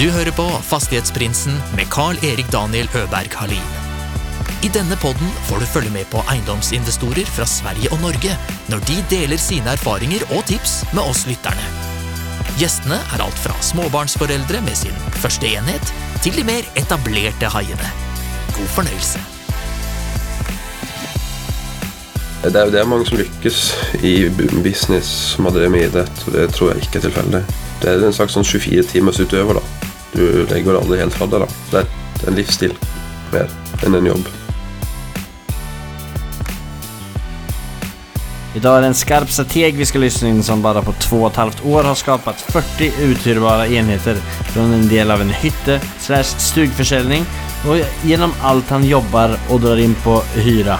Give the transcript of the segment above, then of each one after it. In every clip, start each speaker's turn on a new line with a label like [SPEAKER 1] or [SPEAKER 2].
[SPEAKER 1] Du hører på Fastighetsprinsen med Carl-Erik Daniel Øberg Halin. I denne podden får du følge med på eiendomsinvestorer fra Sverige og Norge når de deler sine erfaringer og tips med oss lytterne. Gjestene er alt fra småbarnsforeldre med sin første enhet, til de mer etablerte haiene. God fornøyelse.
[SPEAKER 2] Det er, jo det mange som lykkes i business som har drevet med idrett, og det tror jeg ikke er tilfeldig. Det er en slags sånn 24-timersutøver, da. Du legger det aldri helt fra deg, da. Det er, er en livsstil mer enn en jobb.
[SPEAKER 3] Idag är det en skarp strateg vi ska lyssna in som bara på två och ett halvt år har skapat 40 uthyrbara enheter från en del av en hytte slash stugförsäljning och genom allt han jobbar och drar in på hyra.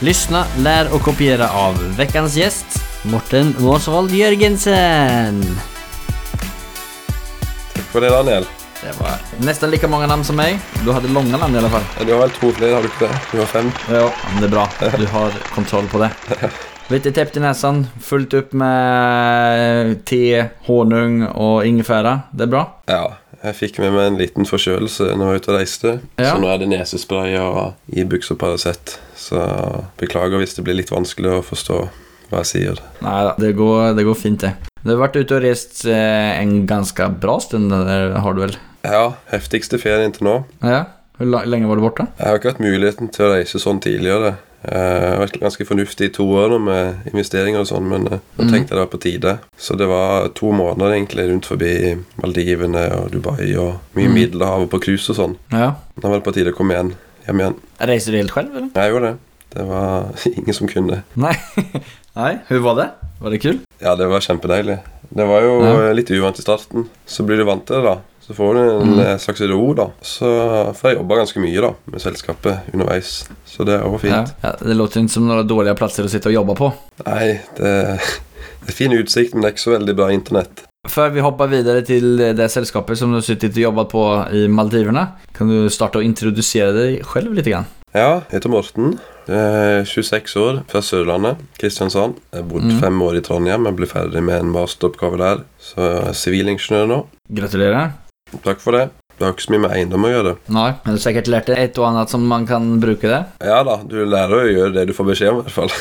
[SPEAKER 3] Lyssna, lär och kopiera av veckans gäst, Morten Måsvold Jørgensen.
[SPEAKER 2] Takk for det, Daniel.
[SPEAKER 3] Det var nesten like mange navn som meg. Du hadde lange navn. i alle fall.
[SPEAKER 2] Ja, Du har vel to flere, har du ikke det? Du har fem.
[SPEAKER 3] Ja, men det er bra. Du har kontroll på det. Lite tept i nesen, fullt opp med te, honung og ingefæra. Det er bra.
[SPEAKER 2] Ja, jeg fikk med meg en liten forkjølelse når jeg var ute og reiste.
[SPEAKER 3] Ja.
[SPEAKER 2] Så nå er det nesespray og Ibux og Paracet. Så beklager hvis det blir litt vanskelig å forstå hva sier.
[SPEAKER 3] Nei da, det går, det går fint det. Du har vært ute og rest eh, en ganske bra stund, der, har du vel?
[SPEAKER 2] Ja, heftigste ferien til nå.
[SPEAKER 3] Ja. Hvor lenge var du borte?
[SPEAKER 2] Jeg har ikke hatt muligheten til å reise sånn tidligere. Eh, Jeg har vært ganske fornuftig i to år nå med investeringer og sånn, men eh, nå
[SPEAKER 3] Mhm.
[SPEAKER 2] tenkte jeg det var på tide. Så det var to måneder egentlig rundt forbi Maldivene og Dubai og mye
[SPEAKER 3] mm.
[SPEAKER 2] Middelhavet på cruise og sånn.
[SPEAKER 3] Ja.
[SPEAKER 2] Nå var det på tide å komme igjen, hjem igjen.
[SPEAKER 3] Reiser du helt selv, eller?
[SPEAKER 2] Jeg gjorde det. Det var ingen som kunne.
[SPEAKER 3] Nej. Nej, hur var det? Var det kul?
[SPEAKER 2] Ja, det var kjempedeilig. Det var jo
[SPEAKER 3] Ja.
[SPEAKER 2] eh, litt uvant i starten. Så blir du vant til det, da. Så får du en
[SPEAKER 3] Mhm.
[SPEAKER 2] eh, slags ro, da. Så får jeg jobba ganske mye da med selskapet underveis. Så det var fint.
[SPEAKER 3] Ja. Ja, det låter ikke som noen dårlige plasser å sitte og jobbe på.
[SPEAKER 2] Nei, det, det er fin utsikt, men det er ikke så veldig bra internett.
[SPEAKER 3] Før vi hopper videre til det selskapet som du har sittet og jobbet på i Maldivene, Kan du starte å introdusere deg selv litt? grann?
[SPEAKER 2] Ja, jeg heter Morten. Jeg er 26 år, fra Sørlandet, Kristiansand. Jeg har bodd
[SPEAKER 3] mm.
[SPEAKER 2] fem år i Trondheim. Jeg ble ferdig med en masteroppgave der. Så jeg er sivilingeniør nå.
[SPEAKER 3] Gratulerer.
[SPEAKER 2] Takk for det. Det har ikke så mye med eiendom å gjøre.
[SPEAKER 3] Nei, men du har sikkert lært et og annet som man kan bruke det.
[SPEAKER 2] Ja da, du lærer å gjøre det du får beskjed om, i hvert fall.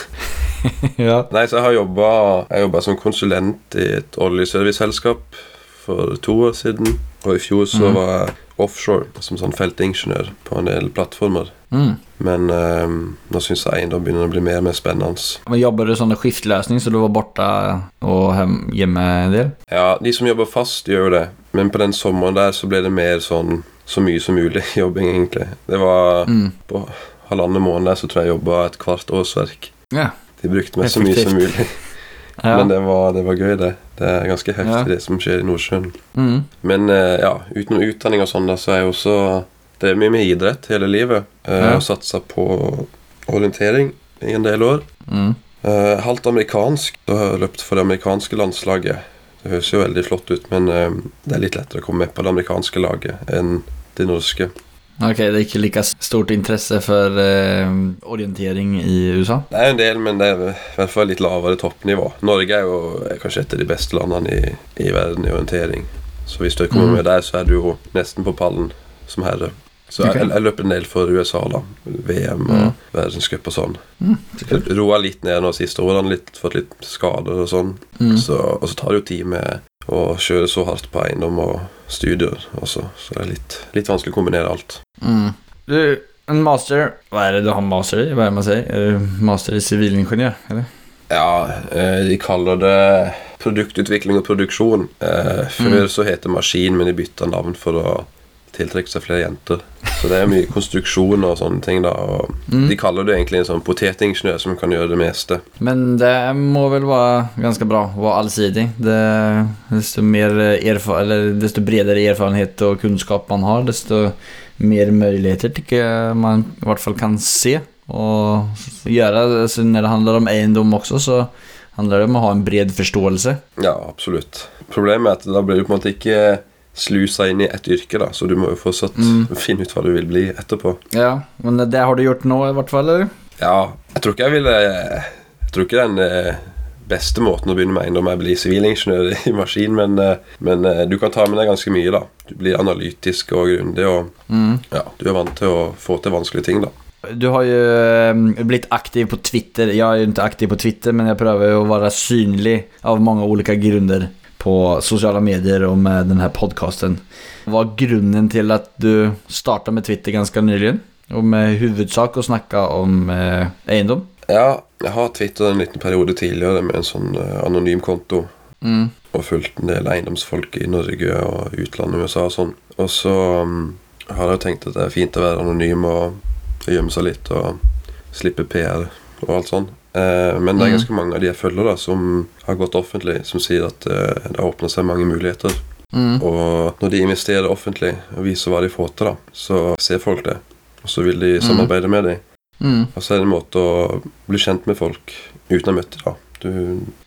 [SPEAKER 3] ja.
[SPEAKER 2] Nei, så jeg har jobba som konsulent i et oljeserviceselskap for to år siden. Og i fjor så
[SPEAKER 3] Mhm.
[SPEAKER 2] var jeg offshore som sånn feltingeniør på en del plattformer.
[SPEAKER 3] Mm.
[SPEAKER 2] Men eh, nå syns jeg eiendom begynner å bli mer og mer spennende.
[SPEAKER 3] Men Jobber du sånne skiftløsning, så du var borte og hjemme en del?
[SPEAKER 2] Ja, de som jobber fast, gjør jo det. Men på den sommeren der så ble det mer sånn så mye som mulig jobbing, egentlig. Det var
[SPEAKER 3] Mm.
[SPEAKER 2] på halvannen måned der så tror jeg jeg jobba et kvart årsverk.
[SPEAKER 3] Ja.
[SPEAKER 2] De brukte meg så mye som mulig.
[SPEAKER 3] Ja.
[SPEAKER 2] Men det var, det var gøy, det. Det er ganske heftig,
[SPEAKER 3] Ja.
[SPEAKER 2] det som skjer i Nordsjøen.
[SPEAKER 3] Mm.
[SPEAKER 2] Men eh, ja, utenom utdanning og sånn, da, så er jeg også Det er mye med idrett hele livet. Uh,
[SPEAKER 3] Ja.
[SPEAKER 2] Og satsa på orientering i en del år.
[SPEAKER 3] Mm.
[SPEAKER 2] Eh, halvt amerikansk. Da har jeg løpt for det amerikanske landslaget. Det høres jo veldig flott ut, men eh, det er litt lettere å komme med på det amerikanske laget enn det norske.
[SPEAKER 3] Okej, det er ikke lika stort intresse for eh, orientering i USA?
[SPEAKER 2] Det er en del, men det er i hvert fall litt lavere toppnivå. Norge er jo er kanskje et av de beste landene i, i verden i orientering. Så hvis du kommer
[SPEAKER 3] mm.
[SPEAKER 2] med der, så er du jo nesten på pallen som herre. Så
[SPEAKER 3] okay.
[SPEAKER 2] jeg, jeg løper en del for USA, da. VM og
[SPEAKER 3] mm.
[SPEAKER 2] verdenscup og sånn.
[SPEAKER 3] Mm.
[SPEAKER 2] Roa litt ned nå siste årene, litt, fått litt skader og sånn.
[SPEAKER 3] Mm.
[SPEAKER 2] Så, og så tar det jo tid med å kjøre så hardt på eiendom og studier også. Så det er litt, litt vanskelig å kombinere alt.
[SPEAKER 3] Mm. Du, en master, Hva er det du har master i? Hva er det man sier? Är det master i sivilingeniør, Eller?
[SPEAKER 2] Ja, eh, de kaller det produktutvikling og produksjon. Eh, før
[SPEAKER 3] Mm.
[SPEAKER 2] så het det maskin, men de bytta navn for å tiltrekke seg flere jenter. Så det er mye konstruksjon og sånne ting, da. Og
[SPEAKER 3] Mm.
[SPEAKER 2] de kaller det egentlig en sånn potetingeniør som kan gjøre det meste.
[SPEAKER 3] Men det må vel være ganske bra å være allsidig. Det, desto, mer erfar eller desto bredere erfarenhet og kunnskap man har, desto mer muligheter tycker jeg man i hvert fall kan se Og gjøre, Alltså Når det handler om eiendom også, så handler det om å ha en bred forståelse.
[SPEAKER 2] Ja, absolutt. Problemet er at da blir du på en måte ikke slusa inn i ett yrke, da, så du må jo fortsatt
[SPEAKER 3] Mm.
[SPEAKER 2] finne ut hva du vil bli etterpå.
[SPEAKER 3] Ja, men det har du gjort nå i hvert fall, eller?
[SPEAKER 2] Ja, jeg tror ikke jeg ville Jeg tror ikke den eh, beste måten å begynne med eiendom er å bli sivilingeniør i maskin, men, eh, men eh, du kan ta med deg ganske mye, da. Du blir analytisk og grundig, og ja, du er vant til å få til vanskelige ting, da.
[SPEAKER 3] Du har jo blitt aktiv på Twitter. Jeg er jo ikke aktiv på Twitter men jeg prøver jo å være synlig av mange ulike grunder på sosiale medier og med denne podkasten. podcasten. er grunnen til at att du starta med Twitter ganske nylig? Og med huvudsak å snakke om eh, eiendom?
[SPEAKER 2] Ja, jeg har twittet en liten periode tidligere med en sånn eh, anonym konto.
[SPEAKER 3] Mm.
[SPEAKER 2] Og fulgt en del eiendomsfolk i Norge og utlandet, USA og sånn. Og så um, har jeg tenkt at det er fint å være anonym og gjemme seg litt og slippe PR og alt sånn. Eh, men det er
[SPEAKER 3] Mhm.
[SPEAKER 2] ganske mange av de jeg følger, da, som har gått offentlig, som sier at eh, det har åpna seg mange muligheter.
[SPEAKER 3] Mm.
[SPEAKER 2] Og når de investerer offentlig og viser hva de får til, da, så ser folk det. Og så vil de samarbeide med dem.
[SPEAKER 3] Mm.
[SPEAKER 2] Og så er det en måte å bli kjent med folk uten å ha møtt dem. Du,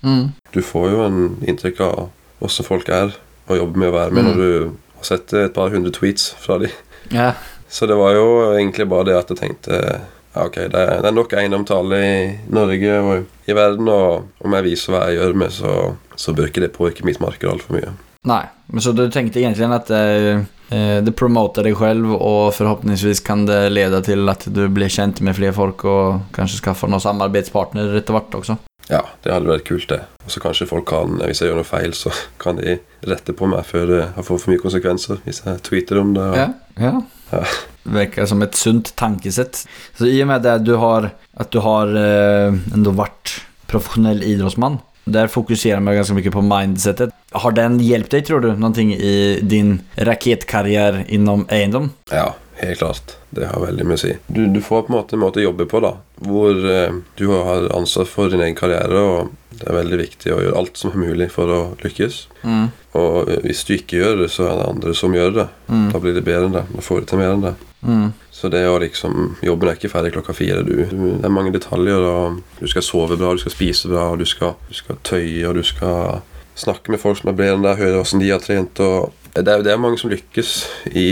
[SPEAKER 3] Mm.
[SPEAKER 2] du får jo en inntrykk av hvordan folk er, og jobber med å være med
[SPEAKER 3] Mm.
[SPEAKER 2] når du har sett et par hundre tweets fra dem.
[SPEAKER 3] Ja.
[SPEAKER 2] Så det var jo egentlig bare det at jeg tenkte ja, ok, det det er nok eiendomstall i Norge og i verden, og om jeg viser hva jeg gjør med, så, så bør ikke det påvirke mitt marked altfor mye.
[SPEAKER 3] Nei, men så du tenkte egentlig at eh, eh, det promoter deg selv, og forhåpentligvis kan det lede til at du blir kjent med flere folk og kanskje skaffer noen samarbeidspartner etter hvert også?
[SPEAKER 2] Ja, det hadde vært kult, det. Og så kanskje folk kan, hvis jeg gjør noe feil, så kan de rette på meg før det har fått for mye konsekvenser. Hvis jeg tweeter om det. Og,
[SPEAKER 3] Ja. ja.
[SPEAKER 2] Ja.
[SPEAKER 3] Verkar som ett sunt tankesett. Så i och med det du har, att du har eh, ändå varit professionell idrottsman. Där fokuserar man ganska mycket på mindsetet. Har den hjälpt dig tror du någonting i din raketkarriär inom eiendom?
[SPEAKER 2] Ja, helt klart. Det har veldig mye å si. Du, du får på en måte en måte å jobbe på, da. Hvor eh, du har ansvar for din egen karriere, og det er veldig viktig å gjøre alt som er mulig for å lykkes.
[SPEAKER 3] Mm.
[SPEAKER 2] Og eh, hvis du ikke gjør det, så er det andre som gjør det.
[SPEAKER 3] Mm.
[SPEAKER 2] Da blir det bedre enn det. Da får du til mer enn det.
[SPEAKER 3] Mm.
[SPEAKER 2] Så det å liksom Jobben er ikke ferdig klokka fire. Du, det er mange detaljer. Og du skal sove bra, du skal spise bra, og du skal, du skal tøye, og du skal snakke med folk som er bedre enn deg, høre hvordan de har trent. og det er, det er mange som lykkes i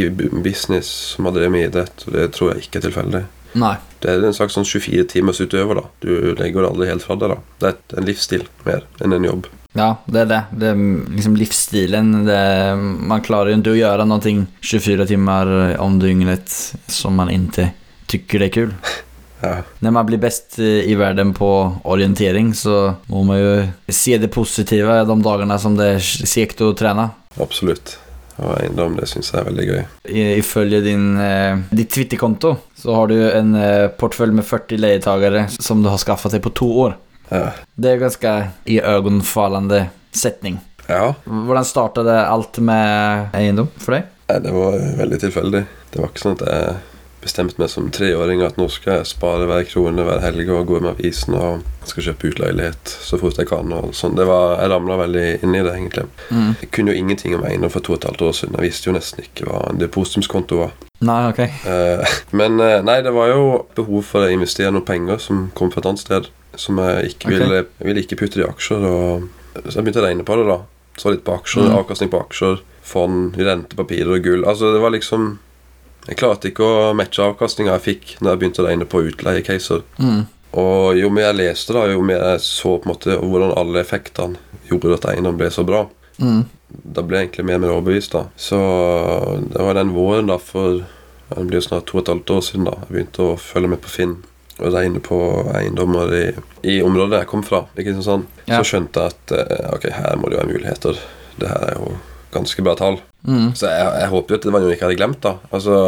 [SPEAKER 2] business som har drevet med idrett, og det tror jeg ikke er tilfeldig.
[SPEAKER 3] Nei.
[SPEAKER 2] Det er en slags sånn 24-timersutøver. da Du legger det aldri helt fra deg. da Det er en livsstil mer enn en jobb.
[SPEAKER 3] Ja, det er det. Det er liksom livsstilen. Det, man klarer ikke å gjøre någonting 24 timer om døgnet som man ikke tykker det er kul.
[SPEAKER 2] Ja,
[SPEAKER 3] Når man blir best i verden på orientering så må man jo se det positive de dagene som det er kjekt å trene.
[SPEAKER 2] absolutt. Og eiendom, det syns jeg er veldig gøy.
[SPEAKER 3] Ifølge din, eh, ditt Twitterkonto så har du en eh, portfølje med 40 leietagere som du har skaffa deg på to år.
[SPEAKER 2] Ja.
[SPEAKER 3] Det er ganske iøynefallende setning.
[SPEAKER 2] ja.
[SPEAKER 3] Hvordan startade alt med eiendom for deg?
[SPEAKER 2] Nei, det var veldig tilfeldig. Det var ikke sånn at jeg bestemte meg som treåring at nå skal jeg spare hver krone hver helg og gå med avisen og skal kjøpe ut leilighet så fort jeg kan. og sånn. Det var, Jeg ramla veldig inn i det, egentlig.
[SPEAKER 3] Mm.
[SPEAKER 2] Jeg kunne jo ingenting om eiendom for to og et halvt år siden. Jeg visste jo nesten ikke hva en depositumskonto var.
[SPEAKER 3] Nei, ok.
[SPEAKER 2] Eh, Men eh, nei, det var jo behov for å investere noen penger som kom fra et annet sted. Som jeg ikke ville Jeg ville ikke putte i aksjer. Og, så jeg begynte å regne på det, da. Så litt på aksjer,
[SPEAKER 3] Mm.
[SPEAKER 2] avkastning på aksjer, fond, rentepapirer og gull. Altså, det var liksom Jeg klarte ikke å matche avkastninga jeg fikk når jeg begynte å regne på utleiecaser.
[SPEAKER 3] Mm.
[SPEAKER 2] Og jo mer jeg leste, da, jo mer jeg så på en måte hvordan alle effektene gjorde at eiendom ble så bra,
[SPEAKER 3] Mm.
[SPEAKER 2] da ble jeg egentlig mer og mer overbevist. da Så det var den våren, da, for det blir snart to og et halvt år siden, da jeg begynte å følge med på Finn og regne på eiendommer i, i området jeg kom fra. Ikke sånn
[SPEAKER 3] Ja.
[SPEAKER 2] Så skjønte jeg at eh, ok, her må det være muligheter. Det her er jo ganske bra tall.
[SPEAKER 3] Mm.
[SPEAKER 2] Så jeg, jeg håper jo at det var noe jeg ikke hadde glemt. da Altså,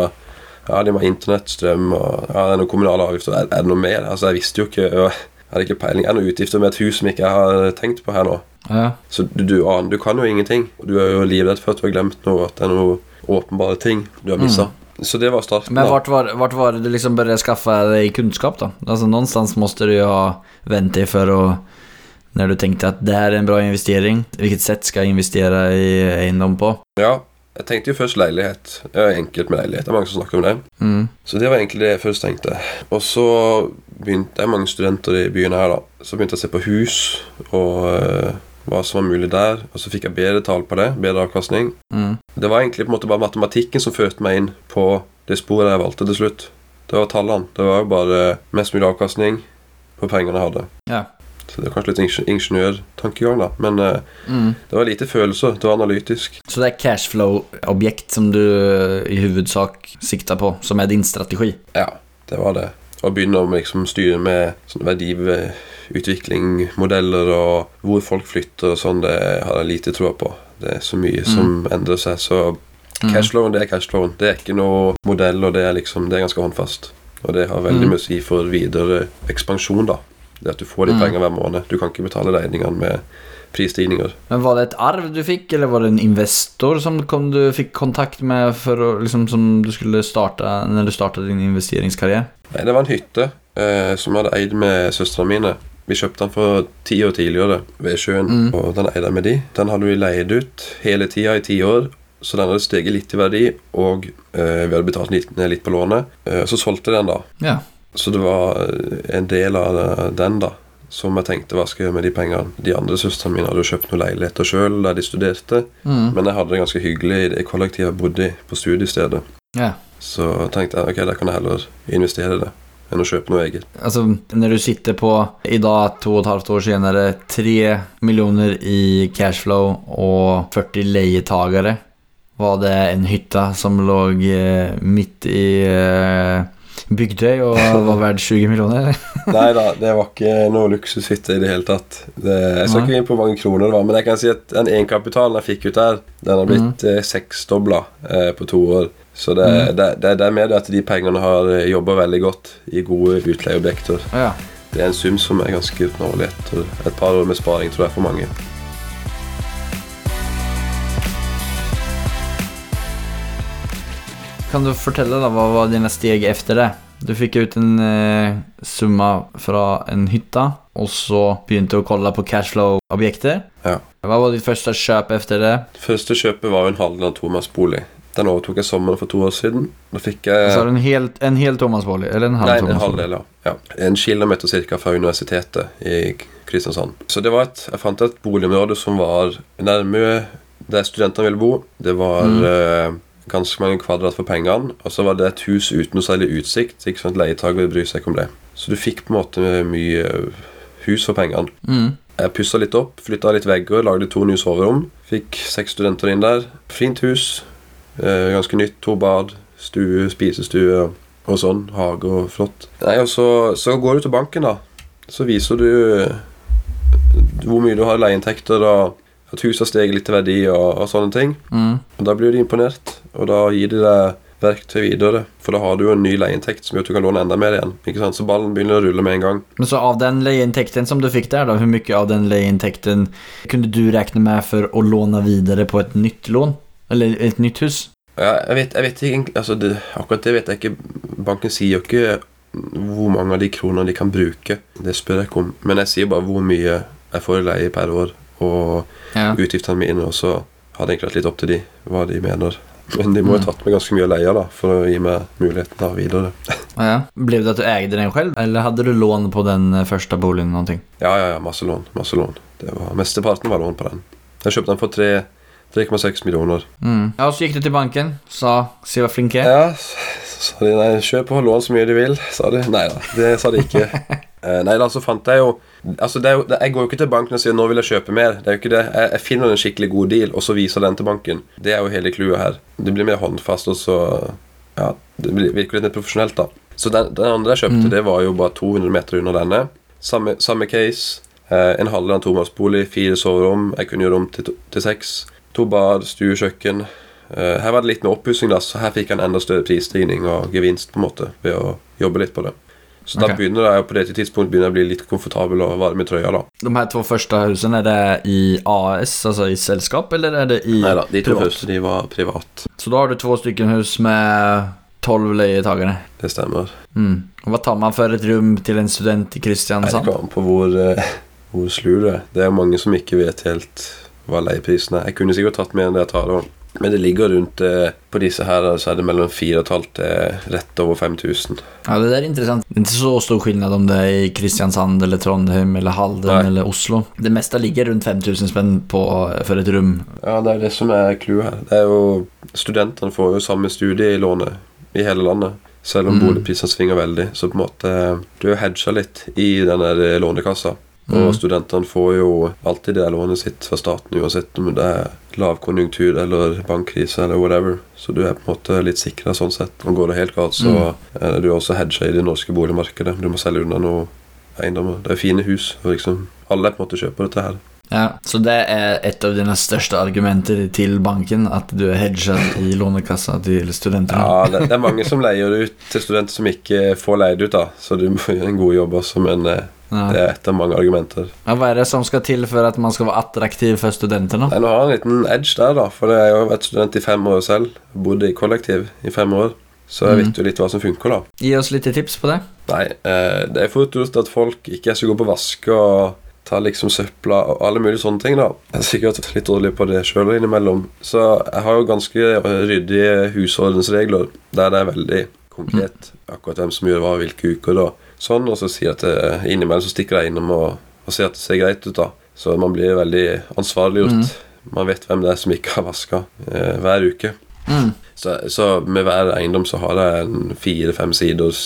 [SPEAKER 2] ja, de må ha internettstrøm og ja, det er noen kommunale avgifter. Er, er det noe mer? Altså, Jeg visste jo ikke Jeg hadde ikke peiling. Er det noen utgifter med et hus som ikke jeg har tenkt på her nå?
[SPEAKER 3] Ja.
[SPEAKER 2] Så du, du, du kan jo ingenting. Du er jo livredd for at du har glemt noe, at det er noen åpenbare ting du har missa. Så det var starten.
[SPEAKER 3] Men
[SPEAKER 2] hvert
[SPEAKER 3] vart var, vart var det du liksom bare skaffa deg kunnskap, da? Altså, Noenstans måtte du jo ha vänt for å att när du tänkte att det här är en bra investering, vilket sätt ska jag investera i eiendom på?
[SPEAKER 2] Ja, jeg tenkte jo først leilighet. Det er enkelt med leilighet. Det er mange som snakker om det.
[SPEAKER 3] Mm.
[SPEAKER 2] Så det var egentlig det jeg først tenkte. Og så begynte jeg mange studenter i byen her, da. Så begynte jeg å se på hus og eh, hva som var mulig der. Og så fikk jeg bedre tall på det. Bedre avkastning.
[SPEAKER 3] Mm.
[SPEAKER 2] Det var egentlig på en måte bare matematikken som førte meg inn på det sporet jeg valgte til slutt. Det var tallene. Det var jo bare mest mulig avkastning på pengene jeg hadde.
[SPEAKER 3] Ja.
[SPEAKER 2] Så det er kanskje litt ingeniør- ingeniørtankegang, da. Men eh,
[SPEAKER 4] Mm.
[SPEAKER 2] det var lite følelser. Det var analytisk.
[SPEAKER 3] Så det er cashflow-objekt som du i huvudsak sikta på, som er din strategi?
[SPEAKER 2] Ja, det var det. Å begynne å liksom styre med sånn verdiutvikling, modeller og hvor folk flytter og sånn, det har jeg lite tro på. Det er så mye som endrer seg. Så cashflowen, det er cashflowen. Det er ikke noe modell, og det er liksom, det er ganske håndfast. Og det har veldig mye å si for videre ekspansjon, da. Det at du får de penger hver måned. Du kan ikke betale regningene med prisstigninger.
[SPEAKER 3] Men Var det et arv du fikk, eller var det en investor som kom, du fikk kontakt med for å, liksom, som du skulle starte når du startet din investeringskarriere?
[SPEAKER 2] Nei, det var en hytte eh, som jeg hadde eid med søstrene mine. Vi kjøpte den for ti år tidligere ved sjøen, og den eide jeg med de. Den hadde vi leid ut hele tida i ti år, så den hadde steget litt i verdi, og eh, vi hadde betalt litt, litt på lånet. Eh, så solgte den, da.
[SPEAKER 3] Ja.
[SPEAKER 2] Så det var eh, en del av den, da. Som jeg tenkte hva skal jeg gjøre med de pengene. De andre søstrene mine hadde jo kjøpt noen leiligheter sjøl der de studerte. Men jeg hadde det ganske hyggelig i det kollektivet jeg bodde i på studiestedet.
[SPEAKER 3] ja.
[SPEAKER 2] Så tenkte jeg ok, da kan jeg heller investere det enn å kjøpe noe eget.
[SPEAKER 3] Altså, når du sitter på, i dag, to og et halvt år senere, tre millioner i cashflow og 40 leietagere, var det en hytte som lå eh, midt i eh, Bygdøy og var verdt 20 millioner?
[SPEAKER 2] Nei da, det var ikke noe luksushytte i det hele tatt. Det, jeg skal ikke inn på hvor mange kroner det var, men jeg kan si at den egenkapitalen jeg fikk ut der, den har blitt mm. seksdobla eh, på to år. Så det, det, det, det er med det at de pengene har jobba veldig godt i gode utleieobjekter.
[SPEAKER 3] Ja.
[SPEAKER 2] Det er en sum som er ganske uoppnåelig etter et par år med sparing, tror jeg, for mange.
[SPEAKER 3] Kan du fortelle da, hva var dine steg efter det? Du fikk ut en eh, summa fra en hytte, og så begynte du å kolla på cashflow-objekter.
[SPEAKER 2] Ja.
[SPEAKER 3] Hva var ditt første kjøp efter det?
[SPEAKER 2] Første kjøpet var en halvdel bolig. Den overtok jeg sommeren for to år siden. Da fikk jeg
[SPEAKER 3] Så en hel, en hel Thomas-bolig? Eller en halv
[SPEAKER 2] Nei, en halvdel, ja. ja. En kilometer cirka fra universitetet i Kristiansand. Så det var et, jeg fant et boligområde som var nærme der studentene ville bo. Det var eh, ganske mange kvadrat for pengene. Og så var det et hus uten noe særlig utsikt. Ikke sånn at Leietak ville bry seg om det. Så du fikk på en måte mye hus for pengene.
[SPEAKER 3] Mm.
[SPEAKER 2] Jeg pussa litt opp, flytta litt vegger, lagde to nye soverom. Fikk seks studenter inn der. Fint hus. Eh, ganske nytt. To bad, stue, spisestue og sånn. Hage og flott. Nei, og så, så går du til banken, da. Så viser du eh, hvor mye du har i leieinntekter, og at huset har steget litt i verdi, og, og sånne ting.
[SPEAKER 3] Mm.
[SPEAKER 2] Og Da blir de imponert, og da gir de deg verktøy videre. For da har du jo en ny leieinntekt som gjør at du kan låne enda mer igjen. Ikke sant? Så ballen begynner å rulle med en gang.
[SPEAKER 3] Men så av den leieinntekten som du fikk der, da, hvor mye av den leieinntekten kunne du regne med for å låne videre på et nytt lån? Eller et nytt hus?
[SPEAKER 2] Ja, jeg vet, jeg vet ikke altså det, Akkurat det vet jeg ikke. Banken sier jo ikke hvor mange av de kronene de kan bruke. Det spør jeg ikke om. Men jeg sier bare hvor mye jeg får i leie per år, og
[SPEAKER 3] Ja.
[SPEAKER 2] utgiftene mine. Og så har det egentlig vært litt opp til de hva de mener. Men de må jo ha tatt med ganske mye leie da, for å gi meg muligheten da videre.
[SPEAKER 3] Ja. Ble det at du eide den selv, Eller hadde du lån på den første boligen? Noen ting?
[SPEAKER 2] Ja, ja, ja, masse lån. Masse lån. Det var, Mesteparten var lån på den. Jeg kjøpte den for 3,6 millioner.
[SPEAKER 3] Mm. Ja, så gikk du til banken, sa se vad flink jag är.
[SPEAKER 2] Ja, sa de nei, kjøp og lån så mye du vil, sa de. Nei da, det sa de ikke. Eh, nei da, så fant jeg jo Altså, det jo, det, Jeg går jo ikke til banken og sier 'nå vil jeg kjøpe mer'. Det er jo ikke det. Jeg, jeg finner en skikkelig god deal, og så viser den til banken. Det er jo hele clouet her. Det blir mer håndfast, og så Ja, det virker litt mer profesjonelt, da. Så den, den andre jeg kjøpte, det var jo bare 200 meter under denne. Samme, samme case. Eh, en halv eller en tomannsbolig, fire soverom. Jeg kunne gjøre rom til, til seks. To bad, stue, kjøkken. Eh, her var det litt med oppussing, da, så her fikk jeg en enda større prisstigning og gevinst på en måte ved å jobbe litt på det. Så da begynner jeg på det tidspunkt begynner jeg å bli litt komfortabel og varm i trøya. da
[SPEAKER 3] De her to første husene, er det i AS, altså i selskap, eller er det i
[SPEAKER 2] Nei da, de to
[SPEAKER 3] privat?
[SPEAKER 2] første de var privat.
[SPEAKER 3] Så da har du to stykker hus med tolv leietakere?
[SPEAKER 2] Det stemmer.
[SPEAKER 3] Mm. Hva tar man for et rom til en student i
[SPEAKER 2] Jeg
[SPEAKER 3] Kristiansand?
[SPEAKER 2] kommer an på hvor, eh, hvor slu du er. Det er mange som ikke vet helt hva leieprisen er. Jeg kunne sikkert tatt mer enn det jeg tar da. Men det ligger rundt eh, På disse her så er det mellom 4500 til rett over 5000.
[SPEAKER 3] Ja, det er interessant. intressant. Det er ikke så stor skillnad om det er i Kristiansand eller Trondheim eller Halden
[SPEAKER 2] nei.
[SPEAKER 3] eller Oslo. Det meste ligger rundt 5000 spenn på, for et rum.
[SPEAKER 2] Ja, det er det som er clouet her. Det er jo Studentene får jo samme studie i hele landet. Selv om
[SPEAKER 3] Mm.
[SPEAKER 2] boligprisene svinger veldig. Så på en måte Du er hedga litt i den lånekassa. Og
[SPEAKER 4] Mm.
[SPEAKER 2] studentene får jo alltid det lånet sitt fra staten, uansett om det er lavkonjunktur eller bankkrise eller whatever. Så du er på en måte litt sikra sånn sett. Og går det helt galt, så
[SPEAKER 4] Mm.
[SPEAKER 2] er du også hedga i det norske boligmarkedet. Du må selge unna noe eiendommer. Det er fine hus. og liksom Alle på en måte kjøper dette her.
[SPEAKER 3] Ja, så det er et av dine største argumenter til banken, at du er hedget i lånekassa til studentene?
[SPEAKER 2] Ja, det, det er mange som leier det ut til studenter som ikke får leid ut, da. Så du må gjøre en god jobb også, men eh,
[SPEAKER 3] Ja.
[SPEAKER 2] det er et av mange argumenter.
[SPEAKER 3] Ja, hva er det som skal til for at man skal være attraktiv for studentene?
[SPEAKER 2] Nei, Nå har jeg en liten edge der, da. For jeg har vært student i fem år selv. Bodde i kollektiv i fem år. Så jeg
[SPEAKER 3] mm.
[SPEAKER 2] vet jo litt hva som funker, da.
[SPEAKER 3] Gi oss litt tips på det.
[SPEAKER 2] Nei, eh, det er fort gjort at folk ikke er så gode på å vaske og ta liksom søpla og alle mulige sånne ting, da. Jeg er sikkert litt dårlig på det sjøl innimellom. Så jeg har jo ganske ryddige husordensregler der det er veldig konkret akkurat hvem som gjør hva hvilke uker og sånn. Og så sier at det, innimellom så stikker jeg innom og, og ser at det ser greit ut, da. Så man blir veldig ansvarliggjort. Man vet hvem det er som ikke har vaska eh, hver uke.
[SPEAKER 3] Mm.
[SPEAKER 2] Så, så med hver eiendom så har jeg fire-fem siders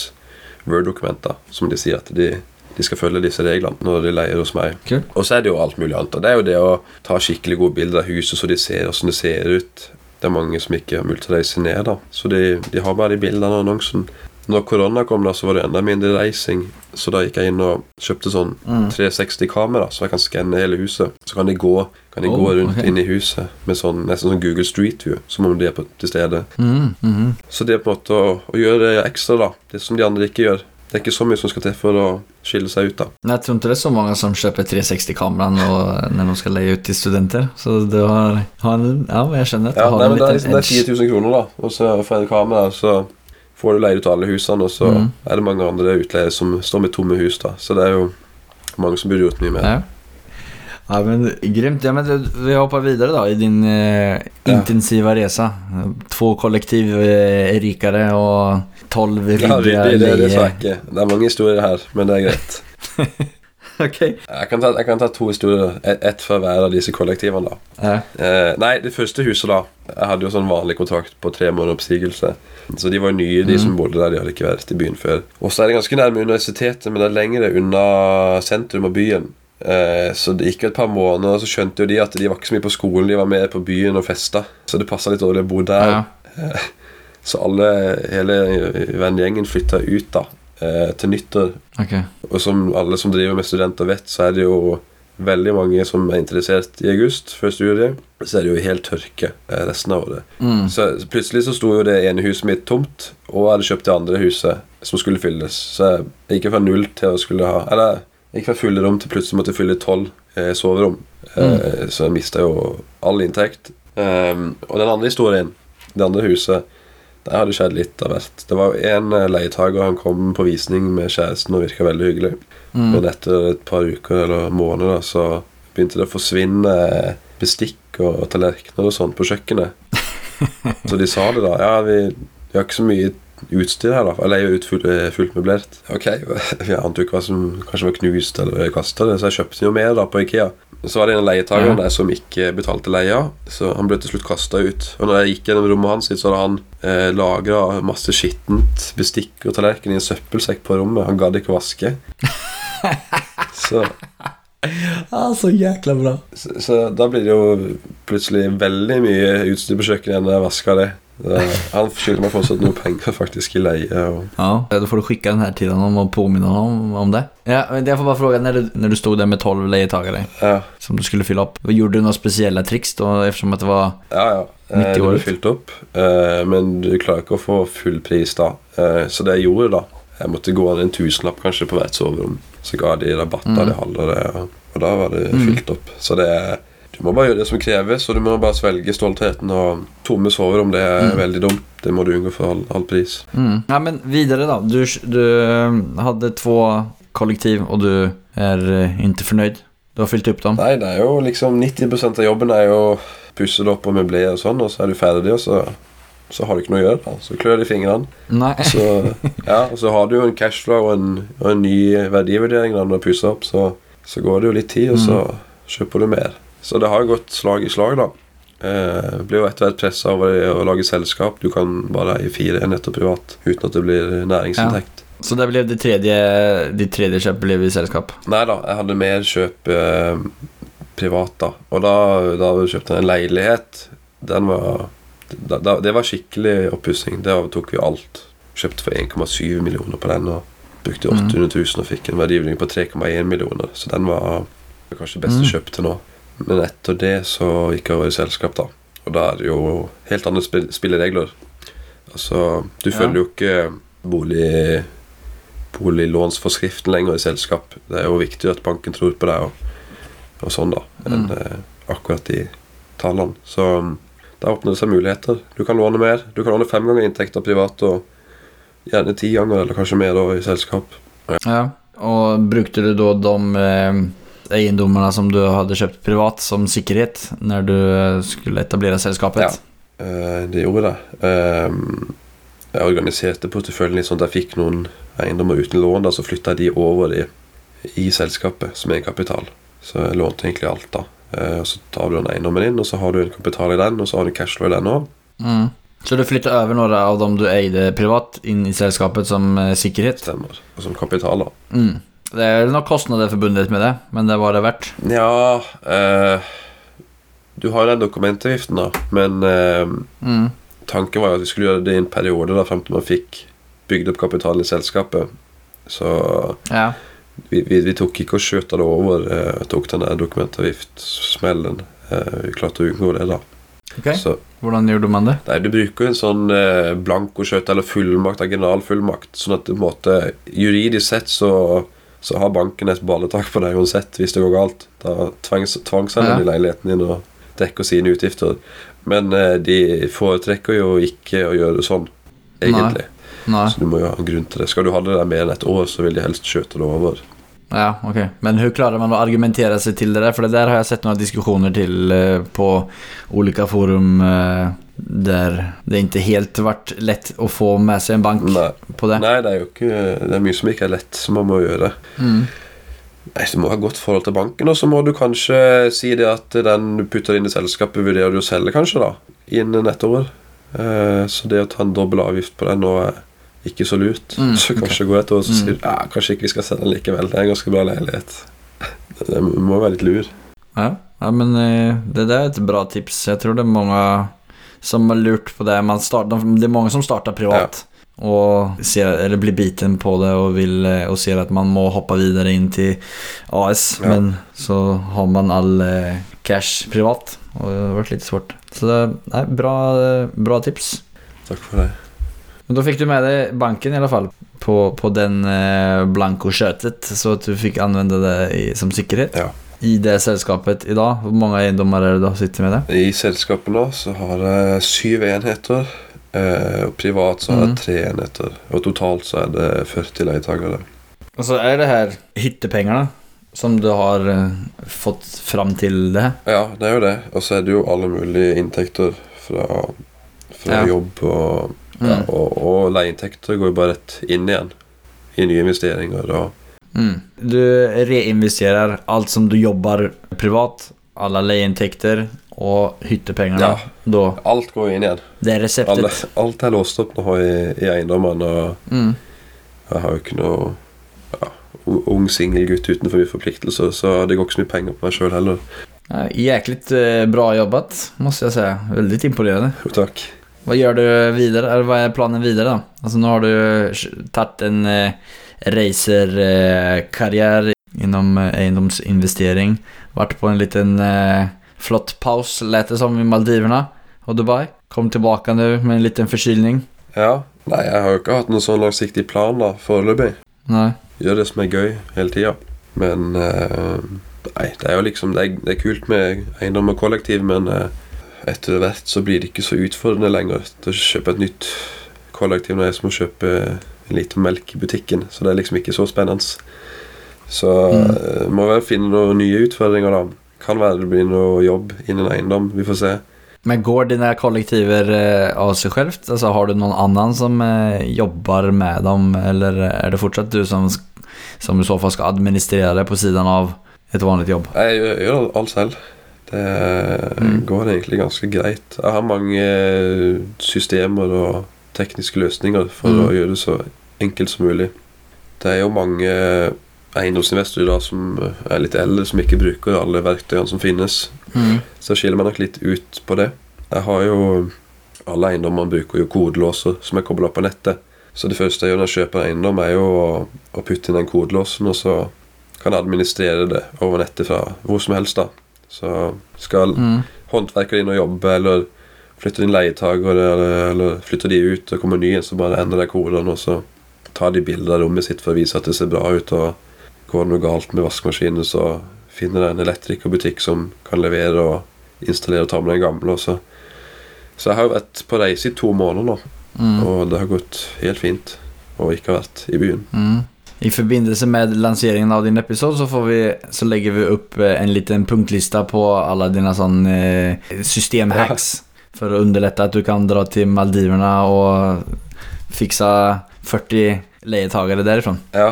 [SPEAKER 2] Word-dokumenter som de sier at de, de skal følge disse reglene når de leier hos meg.
[SPEAKER 3] Okay.
[SPEAKER 2] Og så er det jo alt mulig annet. og Det er jo det å ta skikkelig gode bilder av huset så de ser hvordan det ser ut. Det er mange som ikke har mulighet til å reise ned, da. Så de, de har bare de bildene og annonsen. Når korona kom, da, så var det enda mindre reising. Så da gikk jeg inn og kjøpte sånn
[SPEAKER 3] Mm.
[SPEAKER 2] 360-kamera, så jeg kan skanne hele huset. Så kan de gå, kan de
[SPEAKER 3] Oh,
[SPEAKER 2] gå rundt
[SPEAKER 3] okay.
[SPEAKER 2] inn i huset med sånn, nesten sånn Google Street View, som om de er på, til stede.
[SPEAKER 3] Mm, mhm.
[SPEAKER 2] Så det er på en måte å, å gjøre det ekstra, da. Det som de andre ikke gjør. Det er ikke så mye som skal til for å skille seg ut, da.
[SPEAKER 3] Jeg tror ikke det er så mange som kjøper 360-kamera når de skal leie ut til studenter. Så du har, har en, Ja, jeg skjønner at du
[SPEAKER 2] Ja,
[SPEAKER 3] har
[SPEAKER 2] nei,
[SPEAKER 3] en
[SPEAKER 2] men det
[SPEAKER 3] liten
[SPEAKER 2] edge. det er 10 000 kroner, da. Og så for et kamera, så får du leid ut alle husene, og så
[SPEAKER 3] mm.
[SPEAKER 2] er det mange andre utleiere som står med tomme hus, da. Så det er jo mange som burde gjort mye mer.
[SPEAKER 3] Ja. ja, men grymt. Ja, men vi hopper videre da i din eh, intensiva resa. Två kollektiv eh, rikere og tolv
[SPEAKER 2] Ja,
[SPEAKER 3] ryddiga
[SPEAKER 2] ryddig, det, det. Det er mange historier her, men det er greit.
[SPEAKER 3] Ok.
[SPEAKER 2] Jeg kan ta, jeg kan ta to historier. Ett et fra hver av disse kollektivene, da.
[SPEAKER 3] Ja.
[SPEAKER 2] Eh, nei, det første huset da Jeg hadde jo sånn vanlig kontrakt på tre måneder oppsigelse. Så de var nye, de som bodde der. De hadde ikke vært i byen før. Og så er det ganske nærme universitetet, men det er lenger unna sentrum av byen. Eh, så det gikk jo et par måneder, og så skjønte jo de at de var ikke så mye på skolen. De var mer på byen og festa. Så det passa litt dårlig å bo der.
[SPEAKER 3] Ja.
[SPEAKER 2] Så alle, hele vennegjengen flytta ut da eh, til nyttår.
[SPEAKER 3] Okay.
[SPEAKER 2] Og som alle som driver med studenter vet, så er det jo veldig mange som er interessert i august før studiet. Så er det jo helt tørke eh, resten av året.
[SPEAKER 3] Mm.
[SPEAKER 2] Så plutselig så sto jo det ene huset mitt tomt, og jeg hadde kjøpt det andre huset som skulle fylles. Så jeg gikk fra null til å skulle ha Eller jeg gikk fra fulle rom til plutselig måtte fylle tolv eh, soverom. Eh, så jeg mista jo all inntekt. Um, og den andre historien, det andre huset, der har det skjedd litt av hvert. Det var en eh, leietager, han kom på visning med kjæresten og virka veldig hyggelig.
[SPEAKER 3] Mm.
[SPEAKER 2] Men etter et par uker eller måneder så begynte det å forsvinne bestikk og tallerkener og sånt på kjøkkenet. Så de sa det, da. Ja, vi, vi har ikke så mye utstyr her, da. Eller jeg er jo fullt, fullt møblert. Ok, Vi ante jo ikke hva som kanskje var knust eller kasta, så jeg kjøpte jo mer da på Ikea. Så var det en leietager
[SPEAKER 3] Ja.
[SPEAKER 2] der som ikke betalte leia, så han ble til slutt kasta ut. Og når jeg gikk gjennom rommet hans, så hadde han eh, lagra masse skittent bestikk og tallerken i en søppelsekk på rommet. Han gadd ikke å vaske. Så
[SPEAKER 3] Ah, så jækla bra.
[SPEAKER 2] så, så da blir det jo plutselig veldig mye utstyr på kjøkkenet når jeg vasker det. Han skylder meg fortsatt noe penger faktisk i leie. Og
[SPEAKER 3] Ja, Da får du skicka den här till honom och påminna honom om det. Ja, men jag får bara fråga, när du, när du stod där med 12 leietagere
[SPEAKER 2] ja,
[SPEAKER 3] som du skulle fylla upp, gjorde du några speciella tricks då eftersom att det var...
[SPEAKER 2] ja. ja. Eh,
[SPEAKER 3] 90
[SPEAKER 2] Det ble fylt opp, eh, men du klarer ikke å få full pris da. Eh, Så det jeg gjorde da Jeg måtte gå an en tusenlapp kanskje på hvert soverom. Så ga de rabatt av
[SPEAKER 3] Mm.
[SPEAKER 2] det halve, og da var det
[SPEAKER 3] Mm.
[SPEAKER 2] fylt opp. Så det er du må bare gjøre det som kreves, og du må bare svelge stoltheten. Og tomme sover om det er
[SPEAKER 3] Mm.
[SPEAKER 2] veldig dumt. Det må du unngå for all, all pris.
[SPEAKER 3] Mm. Ja, men videre, da. Du, du hadde to två kollektiv og du er ikke inte förnöjd. Du har fylt upp dem.
[SPEAKER 2] Nei, det er jo liksom 90% av jobben er jo pusse det opp og møblere og sånn, og så er du ferdig, og så, så har du ikke noe å gjøre. da Så klør det i fingrene.
[SPEAKER 3] Nei.
[SPEAKER 2] Så, ja, og så har du jo en cashflow og en, og en ny verdivurdering da når du pusser opp, så, så går det jo litt tid, og så kjøper du mer. Så det har gått slag i slag, da. Eh, blir jo etter hvert pressa over å lage selskap. Du kan bare eie fire enheter privat uten at det blir næringsinntekt.
[SPEAKER 3] Så det ble det tredje, ditt tredje kjøp ble i selskap?
[SPEAKER 2] Nei da, jeg hadde mer kjøp eh, privat, da. Og da, da kjøpte jeg en leilighet. Den var da, da, Det var skikkelig oppussing. Det tok vi alt. Kjøpte for 1,7 millioner på den og brukte 800 000 og fikk en verdivring på 3,1 millioner. Så den var kanskje beste
[SPEAKER 3] Mm.
[SPEAKER 2] kjøp til nå. Men etter det så gikk jeg over i selskap, da. Og da er det jo helt andre spill spilleregler. Altså, du
[SPEAKER 3] Ja.
[SPEAKER 2] følger jo ikke bolig boliglånsforskriften lenger i selskap. Det er jo viktig at banken tror på deg og, og sånn, da, enn
[SPEAKER 3] Mm.
[SPEAKER 2] eh, akkurat de tallene. Så der åpner det seg muligheter. Du kan låne mer. Du kan låne fem ganger inntekter privat, og gjerne ti ganger, eller kanskje mer, da, i selskap.
[SPEAKER 3] Ja. Og brukte du da de eh, eiendommene som du hadde kjøpt privat som sikkerhet når du eh, skulle etablere selskapet?
[SPEAKER 2] Ja, det gjorde det. Eh, jeg organiserte porteføljen litt sånn at jeg fikk noen eiendommer uten lån, da, så flytta jeg de over i, i selskapet som egenkapital. Så jeg lånte egentlig alt, da. Eh, og så tar du den eiendommen inn, og så har du en kapital i den, og så har du cashflow i den òg.
[SPEAKER 3] Mm. Så du flyttet over noen av dem du eide privat inn i selskapet som eh, sikkerhet?
[SPEAKER 2] Stemmer. Og som kapital, da.
[SPEAKER 3] Mm. Det er nok kostnader forbundet med det, men det var det verdt.
[SPEAKER 2] Ja eh, Du har den dokumentavgiften, da, men eh,
[SPEAKER 3] Mm.
[SPEAKER 2] tanken var jo at vi skulle gjøre det i en periode da, frem til man fikk bygd opp kapitalen i selskapet. Så
[SPEAKER 3] Ja.
[SPEAKER 2] vi, vi, vi tok ikke og skjøta det over. eh, tok den der dokumentavgiftsmellen. Eh, vi klarte å unngå det, da.
[SPEAKER 3] Ok,
[SPEAKER 2] Så
[SPEAKER 3] Hvordan gjorde man det?
[SPEAKER 2] nei, du bruker jo en sånn eh, blankoskjøte eller fullmakt, originalfullmakt, sånn at på en måte Juridisk sett så, så har banken et balletak på deg uansett hvis det går galt. Da tvangs, tvangsselger de
[SPEAKER 3] Ja.
[SPEAKER 2] leiligheten din og dekker sine utgifter. Men eh, de foretrekker jo ikke å gjøre det sånn, egentlig.
[SPEAKER 3] Nei.
[SPEAKER 2] Så du må jo ha en grunn til det. Skal du ha det der mer enn et år, så vil de helst skjøte det over.
[SPEAKER 3] Ja, ok. Men hvordan klarer man å argumentere seg til det der? For det der har jeg sett noen diskusjoner til eh, på ulike forum eh, der det ikke helt vært lett å få med seg en bank
[SPEAKER 2] Nei.
[SPEAKER 3] på det.
[SPEAKER 2] Nei, det er jo ikke Det er mye som ikke er lett, som man må gjøre.
[SPEAKER 3] Mm.
[SPEAKER 2] Nei, Du må ha godt forhold til banken, og så må du kanskje si det at den du putter inn i selskapet, vurderer du å selge, kanskje, da, innen et år. Eh, så det å ta en dobbel avgift på den nå er ikke så lurt.
[SPEAKER 3] Mm,
[SPEAKER 2] så
[SPEAKER 3] kanskje
[SPEAKER 2] kanskje går et år, så
[SPEAKER 3] Mm.
[SPEAKER 2] sier ja, kanskje ikke vi skal sende likevel. Det er en ganske bra leilighet. Det må være litt lur.
[SPEAKER 3] Ja, ja men det, det er et bra tips. Jeg tror det er mange som har lurt på det. Man start, det er mange som starter privat. Og ser, eller blir biten på det og, vil, eh, og ser at man må hoppe videre inn til AS.
[SPEAKER 2] Ja.
[SPEAKER 3] Men så har man all eh, cash privat. Og det har vært litt svårt. Så det er bra, eh, bra tips.
[SPEAKER 2] Takk for det.
[SPEAKER 3] Men da fikk du med deg banken i alle fall på, på den eh, blanko skjøtet, så at du fikk anvende det i, som sikkerhet
[SPEAKER 2] Ja.
[SPEAKER 3] i det selskapet i dag. Hvor mange eiendommer er det du sitter med det?
[SPEAKER 2] I selskapet nå så har jeg syv enheter. Eh, og privat så har jeg
[SPEAKER 3] Mhm.
[SPEAKER 2] tre enheter. Og totalt så er det 40 leietakere.
[SPEAKER 3] Og så er det her hyttepengene som du har eh, fått fram til det.
[SPEAKER 2] Ja, det er jo det. Og så er det jo alle mulige inntekter fra, fra
[SPEAKER 3] Ja.
[SPEAKER 2] jobb og, ja,
[SPEAKER 3] Mm.
[SPEAKER 2] og, og leieinntekter går bare rett inn igjen i nye investeringer
[SPEAKER 3] Mm. Du reinvesterer alt som du jobber privat, alle leieinntekter og hyttepengene.
[SPEAKER 2] Ja. Alt går inn igjen.
[SPEAKER 3] det er reseptet.
[SPEAKER 2] alt er låst opp nå i, i eiendommene,
[SPEAKER 3] Mm.
[SPEAKER 2] jeg har jo ikke noe ja, ung singelgutt uten for mye forpliktelser, så det går ikke så mye penger på meg sjøl heller.
[SPEAKER 3] Jækligt eh, bra jobbat, måste jeg si. Veldig imponerende.
[SPEAKER 2] Jo, takk.
[SPEAKER 3] Vad gör du vidare? Eller vad är planen vidare då? Alltså nu har du tagit en eh, racerkarriär inom eh, eiendomsinvestering. Vart på en liten eh, flott paus, lät det som, i Maldiverna och Dubai. Kom tillbaka nu med en liten förkylning.
[SPEAKER 2] Ja. Nei, jeg har jo ikke hatt noen sånn langsiktig plan da, foreløpig.
[SPEAKER 3] Nej.
[SPEAKER 2] Gjør det som er gøy hele tida. Men eh, Nei, det er jo liksom Det er, det er kult med eiendom og kollektiv, men eh, etter hvert så blir det ikke så utfordrende lenger å kjøpe et nytt kollektiv når jeg må kjøpe en liter melk i butikken. Så det er liksom ikke så spennende. Så
[SPEAKER 3] Mm.
[SPEAKER 2] eh, må vel finne noen nye utfordringer, da. Kan være det blir noe jobb innen eiendom. Vi får se.
[SPEAKER 3] Men går dine kollektiver eh, av seg selv? Altså, har du noen annen som jobber med dem? Eller er det fortsatt du som, som i så fall skal administrere det på sidan av et vanlig jobb?
[SPEAKER 2] Jeg gjør alt selv. Det
[SPEAKER 3] Mm.
[SPEAKER 2] går egentlig ganske greit. Jeg har mange systemer og tekniske løsninger for
[SPEAKER 3] Mm.
[SPEAKER 2] å gjøre det så enkelt som mulig. Det er jo mange eiendomsinvestorer da som er litt eldre, som ikke bruker alle verktøyene som finnes.
[SPEAKER 3] Mm.
[SPEAKER 2] Så jeg skiller meg nok litt ut på det. Jeg har jo Alle eiendommer bruker jo kodelåser som er kobla på nettet. Så det første jeg gjør når jeg kjøper eiendom, er jo å, å putte inn den kodelåsen, og så kan jeg administrere det over nettet fra hvor som helst. da. Så skal
[SPEAKER 3] Mm.
[SPEAKER 2] håndverker inn og jobbe, eller flytter inn leietakere, eller, eller flytter de ut og kommer ny inn, så bare endrer jeg kodene, og så tar de bilder av rommet sitt for å vise at det ser bra ut. og Går det noe galt med vaskemaskinen, så finner jeg en elektrikerbutikk som kan levere og installere og ta med den gamle. Og så. så jeg har jo vært på reise i to måneder nå,
[SPEAKER 3] Mm.
[SPEAKER 2] og det har gått helt fint. Og ikke vært i byen.
[SPEAKER 3] Mm. I forbindelse med lanseringen av din episode så, får vi, så legger vi upp eh, en liten punktlista på alle dine sån, systemhacks. systemhacks. For å underlette at du kan dra til Maldiverna og fikse 40 leietagere derifra.
[SPEAKER 2] Ja,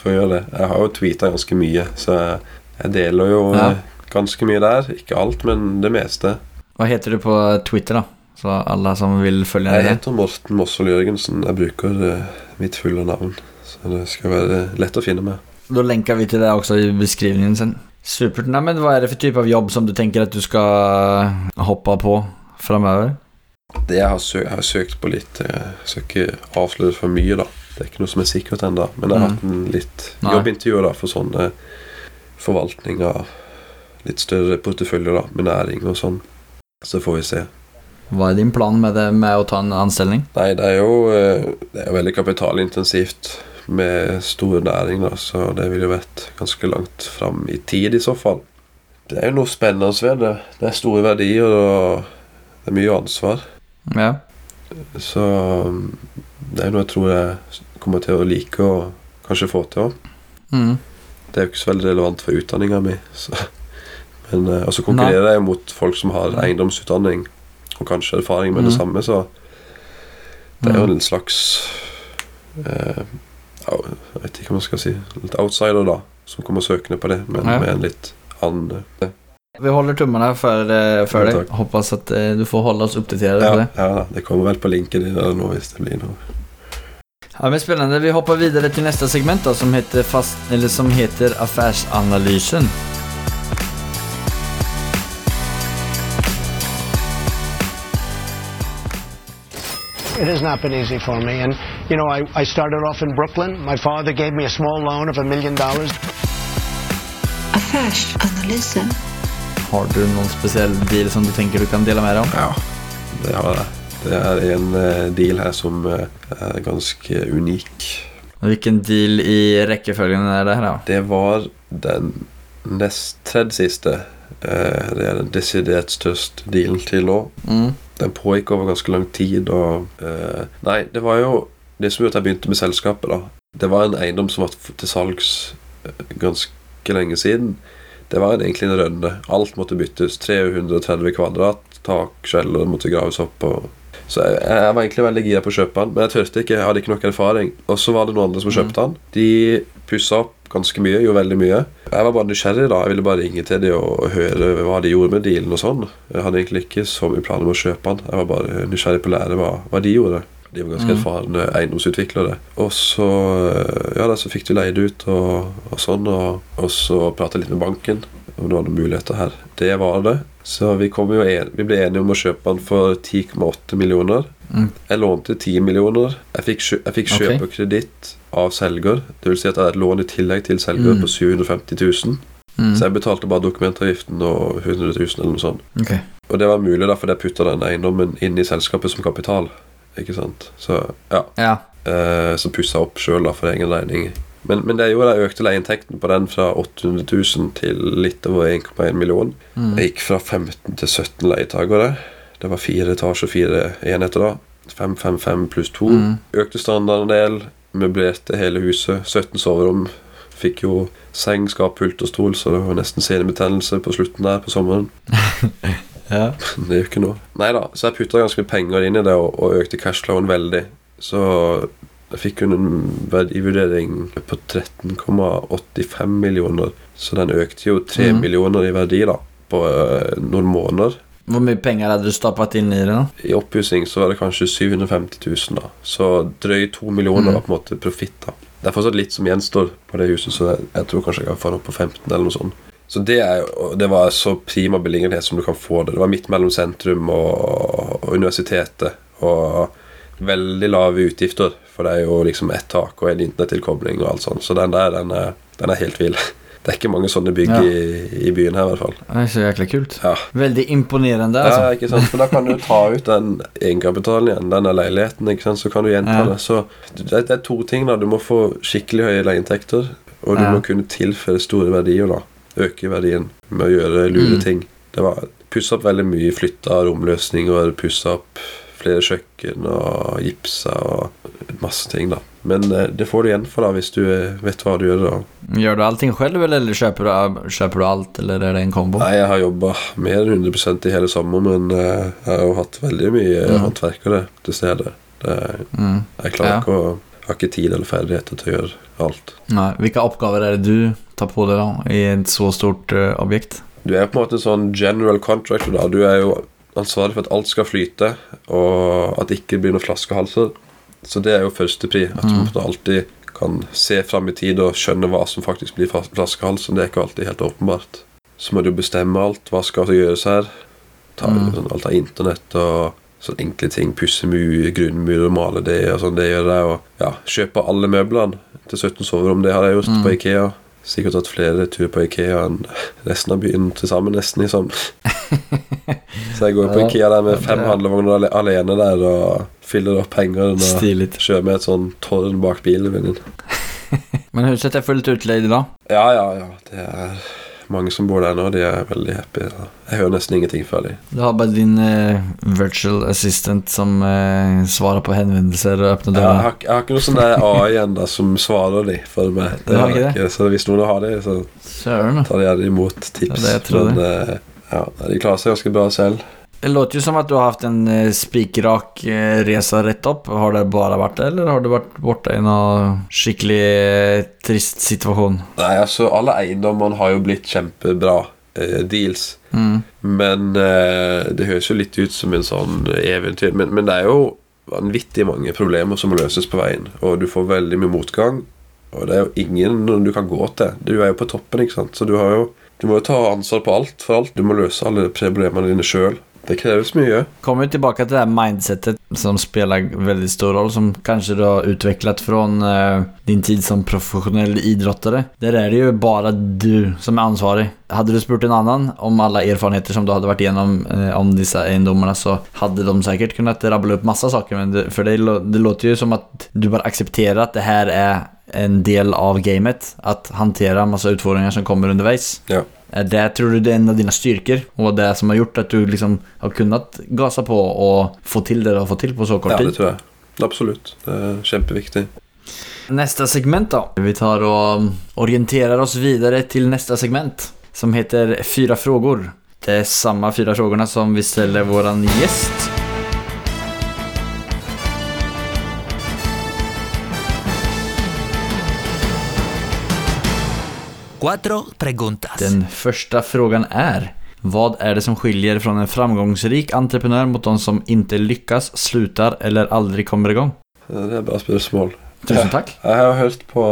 [SPEAKER 2] får gjøre det. Jeg har jo tweeta ganske mye, så jeg, deler jo
[SPEAKER 3] Ja.
[SPEAKER 2] eh, ganske mye der. Ikke alt, men det meste.
[SPEAKER 3] Hva heter du på Twitter da? Så alle som vil
[SPEAKER 2] følge
[SPEAKER 3] deg? Jeg
[SPEAKER 2] heter Morten Mossel Jørgensen. Jeg bruker eh, mitt fulle navn. Så det skal være lett å finne med.
[SPEAKER 3] Da lenker vi til det også i beskrivningen sin. Supert. Nei, men hva er det for type av jobb som du tenker at du skal hoppe på framover?
[SPEAKER 2] Det jeg har, sø jeg har søkt på litt Jeg skal ikke avsløre for mye, da. Det er ikke noe som er sikkert ennå. Men jeg har
[SPEAKER 3] Mm.
[SPEAKER 2] hatt en litt jobbintervju da, for sånne forvaltning av litt større porteføljer da, med næring og sånn. Så får vi se.
[SPEAKER 3] Hva er din plan med, det, med å ta en anstilling?
[SPEAKER 2] Nei, det er jo eh, det er veldig kapitalintensivt med stor næring, da, så det ville jo vært ganske langt fram i tid i så fall. Det er jo noe spennende ved det. Det er store verdier, og det er mye ansvar.
[SPEAKER 3] Ja.
[SPEAKER 2] Så um, det er noe jeg tror jeg kommer til å like og kanskje få til òg.
[SPEAKER 3] Mm.
[SPEAKER 2] Det er jo ikke så veldig relevant for utdanninga mi. Så. Men eh, Og så konkurrerer jeg mot folk som har eiendomsutdanning og kanskje erfaring med det
[SPEAKER 3] Mhm.
[SPEAKER 2] samme, så det er jo
[SPEAKER 3] Mm.
[SPEAKER 2] en slags eh, Jeg vet ikke hva man skal si. Litt outsider, da, som kommer søkende på det, men
[SPEAKER 3] Ja.
[SPEAKER 2] med en litt annen eh,
[SPEAKER 3] Vi håller tummarna for, for
[SPEAKER 2] Ja,
[SPEAKER 3] deg.
[SPEAKER 2] Håper
[SPEAKER 3] Hoppas att eh, du får hålla oss oppdatert.
[SPEAKER 2] ja, ja, det kommer vel på LinkedIn eller noe hvis det blir noe.
[SPEAKER 3] Ja, men Spennende. Vi hopper videre til neste segment da, som heter, fast, eller som heter Affärsanalysen.
[SPEAKER 5] It has not been easy for me. And, you know, I, I started off in Brooklyn. My father gave me a small loan of a million dollars.
[SPEAKER 6] Affärsanalysen.
[SPEAKER 3] Har du någon speciell deal som du tänker du kan dela med dig om?
[SPEAKER 2] Ja, det har jeg. Det er en eh, deal her som eh, er ganske unik.
[SPEAKER 3] Vilken deal i räckeföljen är det här då?
[SPEAKER 2] Det var den nest tredje siste. Eh, det er den desidert største dealen til nå.
[SPEAKER 3] Mm.
[SPEAKER 2] Den pågikk over ganske lang tid, og eh, Nei, det var jo det som gjorde at jeg begynte med selskapet, da. Det var en eiendom som var til salgs eh, ganske lenge siden. Det var egentlig en rønne. Alt måtte byttes. 330 kvadrat. Tak, skjeller måtte graves opp. Og så jeg, jeg var egentlig veldig gira på å kjøpe den, men jeg turte ikke. Jeg hadde ikke nok erfaring. Og så var det noen andre som kjøpte den. De pussa opp ganske mye, gjorde veldig mye. Jeg var bare nysgjerrig, da. Jeg ville bare ringe til dem og høre hva de gjorde med dealen og sånn. Jeg hadde egentlig ikke så mye planer om å kjøpe den. Jeg var bare nysgjerrig på å lære hva, hva de gjorde. De var ganske
[SPEAKER 3] Mm.
[SPEAKER 2] erfarne eiendomsutviklere. Og så ja, da, så fikk de leid ut og, og sånn, og, og så prata litt med banken om det var noen muligheter her. Det var det. Så vi, kom jo en, vi ble enige om å kjøpe den for 10,8 millioner.
[SPEAKER 3] Mm.
[SPEAKER 2] Jeg lånte 10 millioner. Jeg fikk, jeg fikk kjøpekreditt av selger. Det vil si at jeg hadde lån i tillegg til selger
[SPEAKER 3] Mm.
[SPEAKER 2] på 750 000.
[SPEAKER 3] Mm.
[SPEAKER 2] Så jeg betalte bare dokumentavgiften og 100 000 eller noe sånt.
[SPEAKER 3] Okay.
[SPEAKER 2] Og det var mulig da, fordi jeg putta den eiendommen inn i selskapet som kapital. Ikke sant? Så ja.
[SPEAKER 3] Ja.
[SPEAKER 2] Eh, så pussa jeg opp sjøl for egen regning. Men, men det gjorde jeg økte leieinntekten på den fra 800 000 til litt over 1,1 million.
[SPEAKER 3] Mm.
[SPEAKER 2] Jeg gikk fra 15 til 17 leietagere. Det var fire etasjer, fire enheter da. 555 pluss 2.
[SPEAKER 3] Mm.
[SPEAKER 2] Økte standarden en del. Møblerte hele huset. 17 soverom. Fikk jo seng, skap, pult og stol, så det var nesten senebetennelse på slutten der på sommeren.
[SPEAKER 3] Ja.
[SPEAKER 2] Det er jo ikke noe. Nei da, så jeg putta ganske mye penger inn i det og, og økte cashflowen veldig. Så fikk jo en verdivurdering på 13,85 millioner. Så den økte jo 3
[SPEAKER 3] mm.
[SPEAKER 2] millioner i verdi da på uh, noen måneder.
[SPEAKER 3] Hvor mye penger hadde du stappet inn i det? da?
[SPEAKER 2] I oppussing så var det kanskje 750 000, da. Så drøye to millioner
[SPEAKER 3] mm.
[SPEAKER 2] var på en måte profitt, da. Det er fortsatt litt som gjenstår på det huset, så jeg, jeg tror kanskje jeg kan få den opp på 15 eller noe sånt. Så det, er, det var så prima beliggenhet som du kan få det. Det var midt mellom sentrum og, og universitetet. Og veldig lave utgifter, for det er jo liksom ett tak og en internettilkobling og alt sånt. Så den der, den er, den er helt vill. Det er ikke mange sånne bygg
[SPEAKER 3] Ja.
[SPEAKER 2] i, i byen her, i hvert fall.
[SPEAKER 3] Det er så jækla kult.
[SPEAKER 2] Ja.
[SPEAKER 3] Veldig imponerende,
[SPEAKER 2] Ja,
[SPEAKER 3] altså.
[SPEAKER 2] ikke sant? For da kan du ta ut den egenkapitalen igjen, denne leiligheten, ikke sant? så kan du gjenta
[SPEAKER 3] Ja.
[SPEAKER 2] det. Så det, det er to ting. da Du må få skikkelig høye leieinntekter, og du
[SPEAKER 3] Ja.
[SPEAKER 2] må kunne tilføre store verdier. da Øke verdien med å gjøre lure
[SPEAKER 3] Mm.
[SPEAKER 2] ting. Det var Pussa opp veldig mye, flytta romløsninger, pussa opp flere kjøkken og gipsa og masse ting, da. Men eh, det får du igjen for da hvis du eh, vet hva du gjør. da
[SPEAKER 3] Gjør du allting selv, eller kjøper du, kjøper du alt, eller er det en kombo?
[SPEAKER 2] Nei, jeg har jobba mer enn 100% i hele sommer, men eh, jeg har jo hatt veldig mye
[SPEAKER 3] Mm.
[SPEAKER 2] håndverkere til stede. Det,
[SPEAKER 3] Mm.
[SPEAKER 2] jeg klarer
[SPEAKER 3] Ja.
[SPEAKER 2] ikke å har ikke tid eller ferdigheter til å gjøre alt.
[SPEAKER 3] Nei. Hvilke oppgaver er det du tar på deg da, i et så stort uh, objekt?
[SPEAKER 2] Du er på en måte sånn general contractor. da Du er jo ansvarlig for at alt skal flyte, og at det ikke blir noen flaskehalser. Så det er jo førstepri. At
[SPEAKER 3] Mm.
[SPEAKER 2] man alltid kan se fram i tid og skjønne hva som faktisk blir flaskehalsen. Det er ikke alltid helt åpenbart. Så må du bestemme alt. Hva skal gjøres her? Ta
[SPEAKER 3] Mm.
[SPEAKER 2] sånn, alt av internett og sånne enkle ting. Pusse mur, grunnmur og male det og sånn. Det gjør jeg. Og ja, kjøpe alle møblene til 17 soverom. Det har jeg gjort
[SPEAKER 3] Mm.
[SPEAKER 2] på Ikea. Sikkert hatt flere turer på Ikea enn resten av byen til sammen, nesten. liksom. Så jeg går på Ikea der med fem handlevogner alene der og fyller opp penger og kjører med et sånn tårn bak bilen min.
[SPEAKER 3] Men huset er fullt utleid da?
[SPEAKER 2] Ja, ja, ja. Det er mange som bor der nå. De er veldig happy. Jeg hører nesten ingenting fra dem.
[SPEAKER 3] Du har bare din uh, virtual assistant som uh, svarer på henvendelser og åpner døra.
[SPEAKER 2] Jeg, jeg har ikke noe sånn AI ennå som svarer de for meg.
[SPEAKER 3] Det har ikke det?
[SPEAKER 2] Så hvis noen har det, så
[SPEAKER 3] Søren.
[SPEAKER 2] tar de gjerne imot tips.
[SPEAKER 3] Det det jeg tror
[SPEAKER 2] Men eh, ja, de klarer seg ganske bra selv.
[SPEAKER 3] Det låter jo som at du har hatt en eh, spikrak eh, resa rett opp. Har det bare vært det, eller har du vært borte i en skikkelig eh, trist situasjon?
[SPEAKER 2] Nei, altså, alle eiendommene har jo blitt kjempebra eh, deals.
[SPEAKER 3] Mm.
[SPEAKER 2] Men eh, det høres jo litt ut som en sånn eventyr. Men, men det er jo vanvittig mange problemer som løses på veien. Og du får veldig mye motgang. Og det er jo ingen du kan gå til. Du er jo på toppen, ikke sant. Så du har jo Du må jo ta ansvar på alt for alt. Du må løse alle problemene dine sjøl. Det kreves mye.
[SPEAKER 3] Kommer vi tilbake til det her mindsettet som spiller veldig stor roll som kanskje du har utviklet fra eh, din tid som profesjonell idrottare. Der er det jo bare du som er ansvarig. Hade du spurt en annen om alle erfarenheter som du hadde vært gjennom eh, om disse eiendommene, så hadde de sikkert kunnet rable opp masse saker men det, for det, det låter jo som at du bare aksepterer at det her är en del av gamet. Att hantera massa utfordringar som kommer underveis.
[SPEAKER 2] Ja.
[SPEAKER 3] Er Det tror du det er en av dine styrker, og det som har gjort at du liksom har kunnet gasa på og få til det du har fått til på så kort tid.
[SPEAKER 2] Ja, det tror jeg. Absolutt. Det er kjempeviktig.
[SPEAKER 3] Neste segment da. Vi tar og orienterer oss videre til neste segment, som heter Fyra frågor. Det er samme fyra spørsmålene som vi ställer vår gjest.
[SPEAKER 1] Cuatro preguntas.
[SPEAKER 3] Den første frågan er Vad är det som skiljer från en framgångsrik entreprenör mot de som inte lyckas, slutar eller aldrig kommer igång?
[SPEAKER 2] Det er bra spørsmål.
[SPEAKER 3] Tusen takk.
[SPEAKER 2] Jeg har hørt på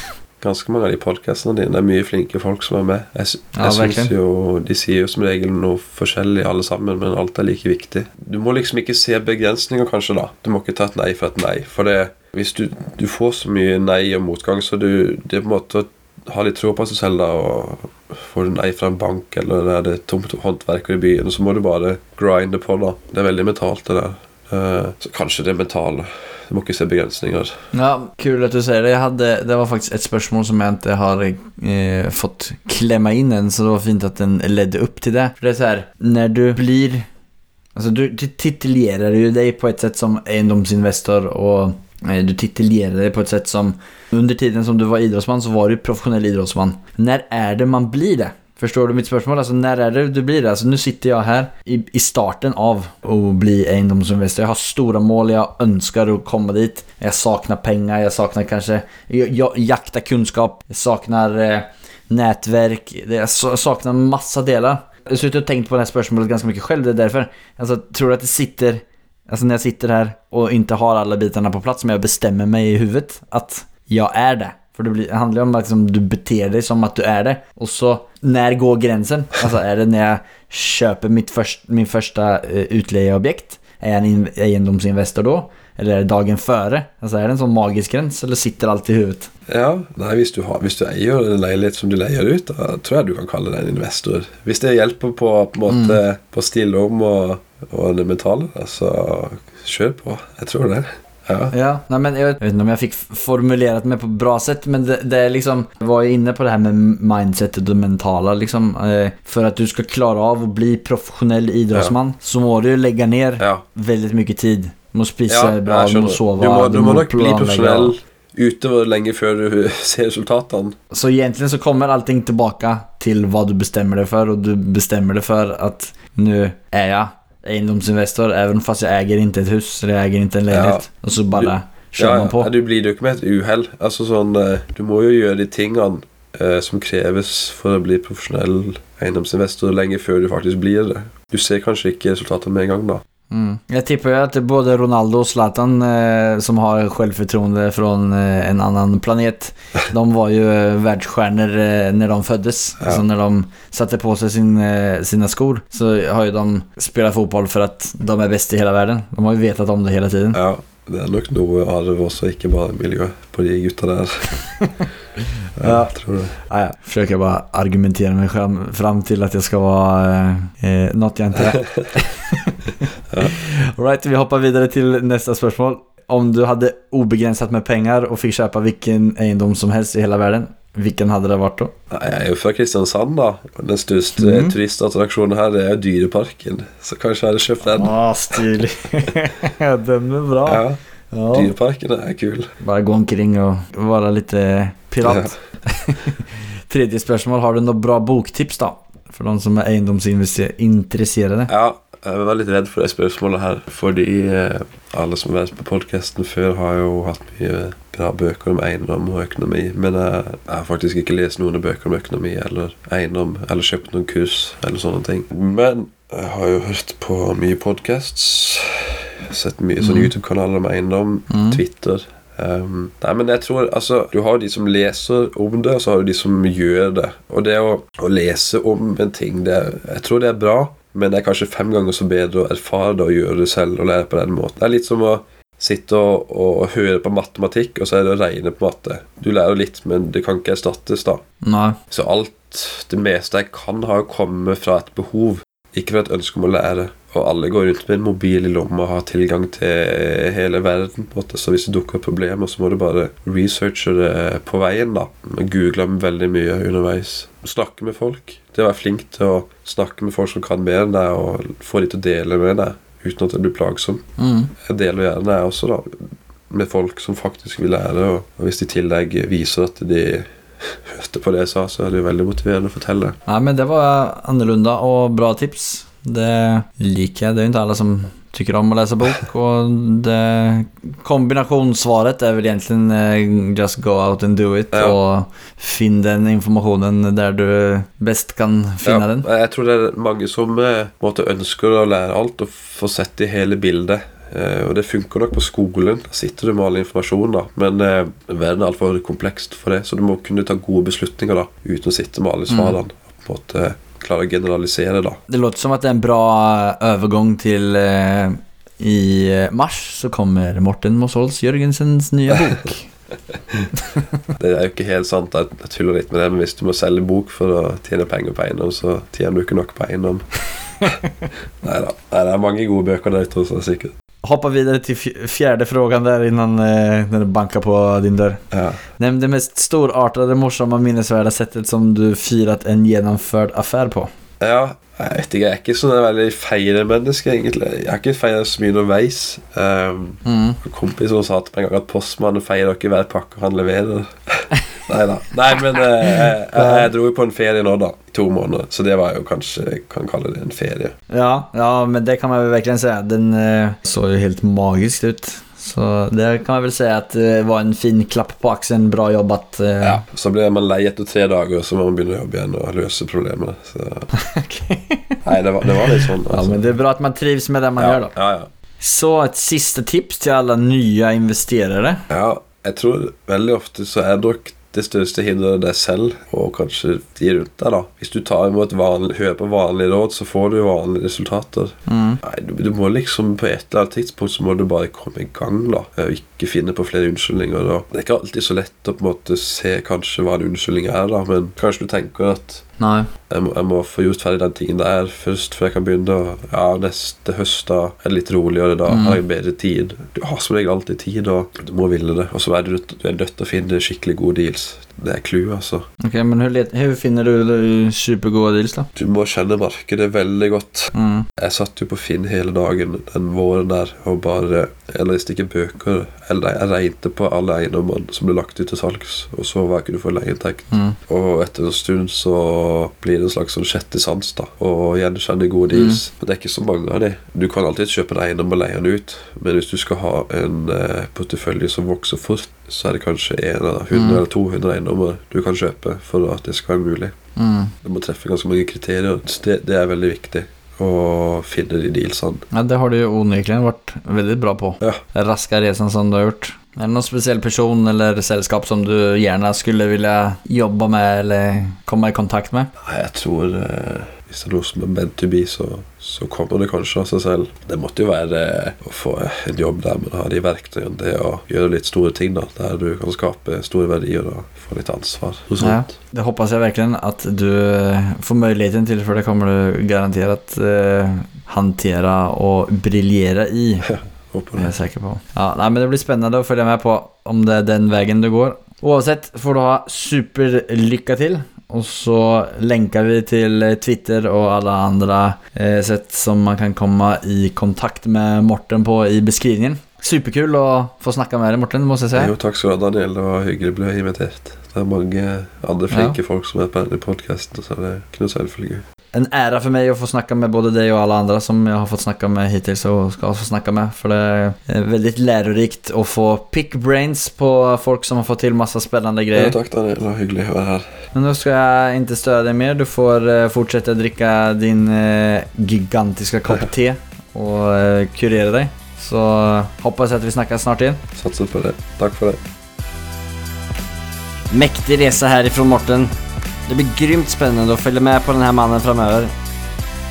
[SPEAKER 2] ganske mange av de podkastene dine. Det er mye flinke folk som er med. Jeg, sy-
[SPEAKER 3] Ja,
[SPEAKER 2] jeg jo De sier jo som regel noe forskjellig alle sammen, men alt er like viktig. Du må liksom ikke se begrensninger, kanskje, da. Du må ikke ta et nei for et nei. For det, hvis du, du får så mye nei og motgang, så du Det er på en måte ha litt tro på seg selv, da, og får du nei fra en bank, eller er det tomt håndverker i byen, så må du bare grinde på, da. Det er veldig mentalt, det der. Eh, Så kanskje det mentale. Du må ikke se begrensninger.
[SPEAKER 3] Ja, kul at du sier det. Hadde, det var faktisk et spørsmål som jeg ikke har eh, fått klemma inn en, så det var fint at den ledde opp til det. For det er så her, når du blir... Altså, du, du jo deg på et sett som eiendomsinvestor eh, du titulerer deg på et sett som... Under tiden som du var idrettsmann, så var du professionell idrettsmann. Når er det man blir det? Forstår du mitt spørsmål? Altså, når er det du blir det? Altså, Nå sitter jeg her i, i starten av å bli eiendomsinvestor. Jeg har store mål, jeg ønsker å komme dit. Jeg saknar penger, jeg saknar kanskje Jeg, jeg jaktar kunskap, jeg saknar eh, nettverk Jeg savner masse saknar Jeg har och tänkt på det spørsmålet ganske mye selv. det er derfor. Altså, tror du at det sitter... Alltså när jag sitter här och inte har alla bitarna på plats men jag bestämmer mig i huvudet att jag är det. För det, blir, det handlar ju om att liksom, du beter dig som att du är det. Och så, när går gränsen? Alltså är det när jag köper mitt först, min första eh, utlejeobjekt? Är jag en in- egendomsinvestor då? Eller är det dagen före? Alltså är det en sån magisk gräns eller sitter allt i huvudet?
[SPEAKER 2] Ja, nei, hvis du, har, hvis du eier en leilighet som du leier ut, da tror jeg du kan kalle deg en investor. Hvis det hjelper på, på, en måte, på å stille om og, og det mentale, altså kjør på. Jeg tror det. Ja.
[SPEAKER 3] Ja, nei, men jeg, vet ikke om jeg fikk formulert meg på bra sett, men det, det är liksom, var inne på det her med mindset og det mentale. liksom. Eh, för att du skal klare av å bli profesjonell idrettsmann, ja. så må du legge ned ner
[SPEAKER 2] ja.
[SPEAKER 3] veldig mye tid. Du må spise bra, du må sove,
[SPEAKER 2] Du må, du må nok bli profesjonell utover lenge før du ser resultatene.
[SPEAKER 3] Så egentlig så kommer allting tilbake til hva du bestemmer deg for, og du bestemmer deg for at nå er jag egendomsinvestor även fast jag äger inte ett hus eller jag äger inte en lägenhet. Och så bara kjører
[SPEAKER 2] Ja,
[SPEAKER 3] man på.
[SPEAKER 2] ja, du blir jo ikke med et uhell. Altså sånn, eh, du må jo gjøre de tingene eh, som kreves for å bli profesjonell eiendomsinvestor lenge før du faktisk blir det. Du ser kanskje ikke resultatene med en gang, da.
[SPEAKER 3] Mm. Jag tippar ju att både Ronaldo och Zlatan eh, som har självförtroende från eh, en annan planet. De var ju eh, världsstjärnor eh, när de föddes.
[SPEAKER 2] Ja.
[SPEAKER 3] Alltså när de satte på sig sin, eh, sina skor så har ju de spelat fotboll för att de är bäst i hela världen. De har ju vetat om det hela tiden.
[SPEAKER 2] Ja, det er nok noe arv også, ikke bare miljø på de gutta der. ja, jeg tror det.
[SPEAKER 3] Ja, ja. Försöker bara argumentera mig fram, fram til at jeg skal være eh, något jag inte är. Alright, vi hopper videre til neste spørsmål. Om du hadde ubegrenset med pengar og fikk kjøpe hvilken eiendom som helst i hele verden, hvilken hadde det vært
[SPEAKER 2] da? Jeg er jo fra Kristiansand, da. Den største
[SPEAKER 3] Mhm.
[SPEAKER 2] turistattraksjonen her er jo Dyreparken. Så kanskje jeg hadde kjøpt den.
[SPEAKER 3] Ah, stilig. Den er bra.
[SPEAKER 2] Ja,
[SPEAKER 3] Ja.
[SPEAKER 2] Dyreparken er kul.
[SPEAKER 3] Bare gå omkring og være litt pirat. Tredje spørsmål. har du noen bra boktips då? För de som er egendomsintresserade.
[SPEAKER 2] Ja, jeg var litt redd for det spørsmålet her, fordi eh, alle som har vært på podkasten før, har jo hatt mye bra bøker om eiendom og økonomi. Men jeg, har faktisk ikke lest noen bøker om økonomi eller eiendom, eller kjøpt noen kurs eller sånne ting. Men jeg har jo hørt på mye podcasts, sett mye sånne YouTube-kanaler om eiendom,
[SPEAKER 3] Mm.
[SPEAKER 2] Twitter. Um, nei, men jeg tror altså Du har jo de som leser om det, og så har du de som gjør det. Og det å, å lese om en ting, det, er- jeg tror det er bra, men det er kanskje fem ganger så bedre å erfare det og gjøre det selv og lære på den måten. Det er litt som å sitte og, og høre på matematikk, og så er det å regne på matte. Du lærer litt, men det kan ikke erstattes, da.
[SPEAKER 3] Nei.
[SPEAKER 2] Så alt, det meste jeg kan, har kommet fra et behov, ikke fra et ønske om å lære. Og alle går rundt med en mobil i lomma og har tilgang til hele verden. på en måte. Så hvis det dukker opp problemer, så må du bare researche det på veien. da. Google veldig mye underveis. Snakke med folk. Det å være flink til å snakke med folk som kan mer enn deg, og få de til å dele med deg uten at det blir plagsomt.
[SPEAKER 3] Mm.
[SPEAKER 2] Jeg deler gjerne jeg også, da. Med folk som faktisk vil lære. Og hvis de i tillegg viser at de hørte på det jeg sa, så er det jo veldig motiverende å fortelle.
[SPEAKER 3] Nei, men det var annorlunda og bra tips. Det liker jeg. Det er jo ikke alle som tycker om å lese bok. Och det, kombinationssvaret är väl egentligen eh, just go out and do it.
[SPEAKER 2] Ja.
[SPEAKER 3] og finn den informasjonen der du best kan finna den.
[SPEAKER 2] Jeg tror det er mange som måtte måte ønsker å lære alt og få sett i hele bildet. Eh, og det funker nok på skolen. Da sitter du med all informasjon, da. Men eh, verden er altfor komplekst for det, så du må kunne ta gode beslutninger da, uten å sitte med alle svarene. Mm. på en måte klare å generalisere, da.
[SPEAKER 3] Det låter som at det er en bra overgang til eh, i eh, mars så kommer Morten Mosholz Jørgensens nye bok.
[SPEAKER 2] Det er jo ikke helt sant. Jeg tuller litt med det, men hvis du må selge bok for å tjene penger på eiendom, så tjener du ikke nok på eiendom. Nei da. Det er mange gode bøker der ute sikkert.
[SPEAKER 3] Hoppa vidare till fj- fjärde frågan där innan eh, när det bankar på din dörr.
[SPEAKER 2] Ja.
[SPEAKER 3] Nämn det mest storartade, morsamma, minnesvärda sättet som du firat en genomförd affär på.
[SPEAKER 2] Ja, jeg vet ikke. Jeg er ikke sånn en veldig feiremenneske, egentlig. Jeg har ikke feiret så mye underveis. Um,
[SPEAKER 3] Mm.
[SPEAKER 2] en kompis sa til meg en gang at postmannen feirer ikke hver pakke han leverer. Nei da. Nei, men eh, jeg, jeg, jeg dro jo på en ferie nå, da. To måneder. Så det var jo kanskje Jeg kan kalle det en ferie.
[SPEAKER 3] Ja, ja, men det kan man vel virkelig si. Den uh, så jo helt magisk ut. Så det kan man vel si at det var en fin klapp på aksjen, Bra jobbat. eh.
[SPEAKER 2] Ja. Så blir man lei etter tre dager, så må man begynne å jobbe igjen og løse problemene. Så Nei, det var, det var litt sånn.
[SPEAKER 3] Ja, men det er bra at man trivs med det man
[SPEAKER 2] ja,
[SPEAKER 3] gjør, da.
[SPEAKER 2] ja, ja.
[SPEAKER 3] Så et siste tips til alle nye investerere.
[SPEAKER 2] Ja, Jeg tror veldig ofte så er nok det største hinderet deg selv, og kanskje de rundt deg. da Hvis du tar imot vanlig, hører på vanlige råd, så får du vanlige resultater. Nei, du, du må liksom På et eller annet tidspunkt så må du bare komme i gang, da. Og ikke finner på flere unnskyldninger. Da. Det er ikke alltid så lett å på en måte se kanskje hva en unnskyldning er, da, men kanskje du tenker at
[SPEAKER 3] Nei.
[SPEAKER 2] jeg må, jeg må få gjort ferdig den tingen der først, før jeg kan begynne. Og, ja, neste høst da er det litt roligere, da har jeg bedre tid. Du har som regel alltid tid, og du må ville det. Og så er du, du er nødt til å finne skikkelig gode deals. Det er clouet, altså.
[SPEAKER 3] Ok, men hvordan finner du supergode deals da?
[SPEAKER 2] Du må kjenne markedet veldig godt.
[SPEAKER 3] Mm.
[SPEAKER 2] Jeg satt jo på Finn hele dagen den våren der og bare Jeg leste ikke bøker. Eller jeg regnet på alle eiendommene som ble lagt ut til salgs, og så hva kunne få leieinntekt.
[SPEAKER 3] Mm.
[SPEAKER 2] Og etter en stund så blir det en slags sånn sjette sans, da. Og gjenkjenne gode deals. Men det er ikke så mange av de. Du kan alltid kjøpe en eiendom og leie den ut, men hvis du skal ha en eh, portefølje som vokser fort, så er det kanskje en av 100 eller 200 eiendommer du kan kjøpe for at det skal være mulig.
[SPEAKER 3] Mm.
[SPEAKER 2] Du må treffe ganske mange kriterier. Det, det er veldig viktig. Å finne de dealsene.
[SPEAKER 3] Ja, det har du jo onekligen vært veldig bra på.
[SPEAKER 2] Ja.
[SPEAKER 3] Raske raska som du har gjort. Er det noen spesiell person eller selskap som du gjerne skulle ville jobbe med eller komme i kontakt med?
[SPEAKER 2] Jeg tror eh, hvis det er noe som er meant to be, så, så kommer det kanskje av seg selv. Det måtte jo være eh, å få en jobb der man har de verktøyene, det å gjøre litt store ting, da, der du kan skape store verdier og få litt ansvar. Noe
[SPEAKER 3] Ja, det hoppas jeg virkelig at du eh, får muligheten til, for det kommer du garantert eh, hantera og briljere i.
[SPEAKER 2] Håper
[SPEAKER 3] Det er sikker på. Ja, nei, men Det blir spennende å følge med på om det er den veien du går. Uansett får du ha superlykke til. Og så lenker vi til Twitter og alle andre eh, sett som man kan komme i kontakt med Morten på i beskrivningen. Superkul å få snakke med deg, Morten, må jeg si.
[SPEAKER 2] Jo, takk skal du ha, Daniel. Det var hyggelig å bli invitert. Det er mange andre flinke folk som er på denne podkasten, så det er ikke noe selvfølge.
[SPEAKER 3] En ære for meg å få snakke med både deg og alle andre som jeg har fått snakke med hittil, og skal få snakke med. For det er veldig lærerikt å få pick brains på folk som har fått til masse spennende
[SPEAKER 2] Ja,
[SPEAKER 3] greier.
[SPEAKER 2] takk, Daniel. Det var hyggelig å være her.
[SPEAKER 3] Men nå skal jeg ikke støre deg mer. Du får eh, fortsette å drikke din eh, gigantiske kopp te og eh, kurere deg. Så hoppas at vi snakkes snart igjen.
[SPEAKER 2] Satser på det. Takk for det.
[SPEAKER 4] Mäktig resa ifra Morten. Det blir grymt spennende å følge med på denne mannen framover.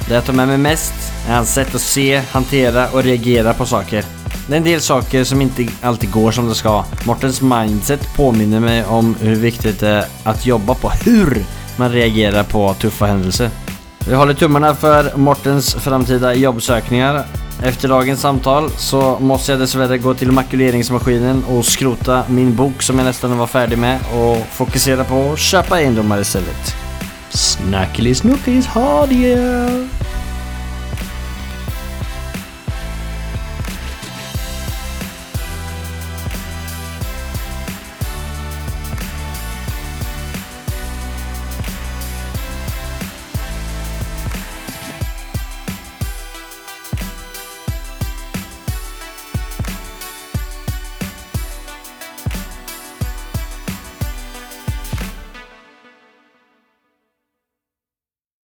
[SPEAKER 4] Det jeg tar med meg mest er hans sett å se, håndtere og reagere på saker. Det er en del saker som ikke alltid går som det skal. Mortens mindset påminner meg om hvor viktig det er å jobbe på hur man reagerer på tuffa hendelser. Vi håller tummarna for Mortens framtida jobbsökningar. Efter dagens samtal så måste jag dessvärre gå till makuleringsmaskinen och skrota min bok som jag nästan var färdig med och fokusera på att köpa egendomar istället. Snackily snookies ha yeah!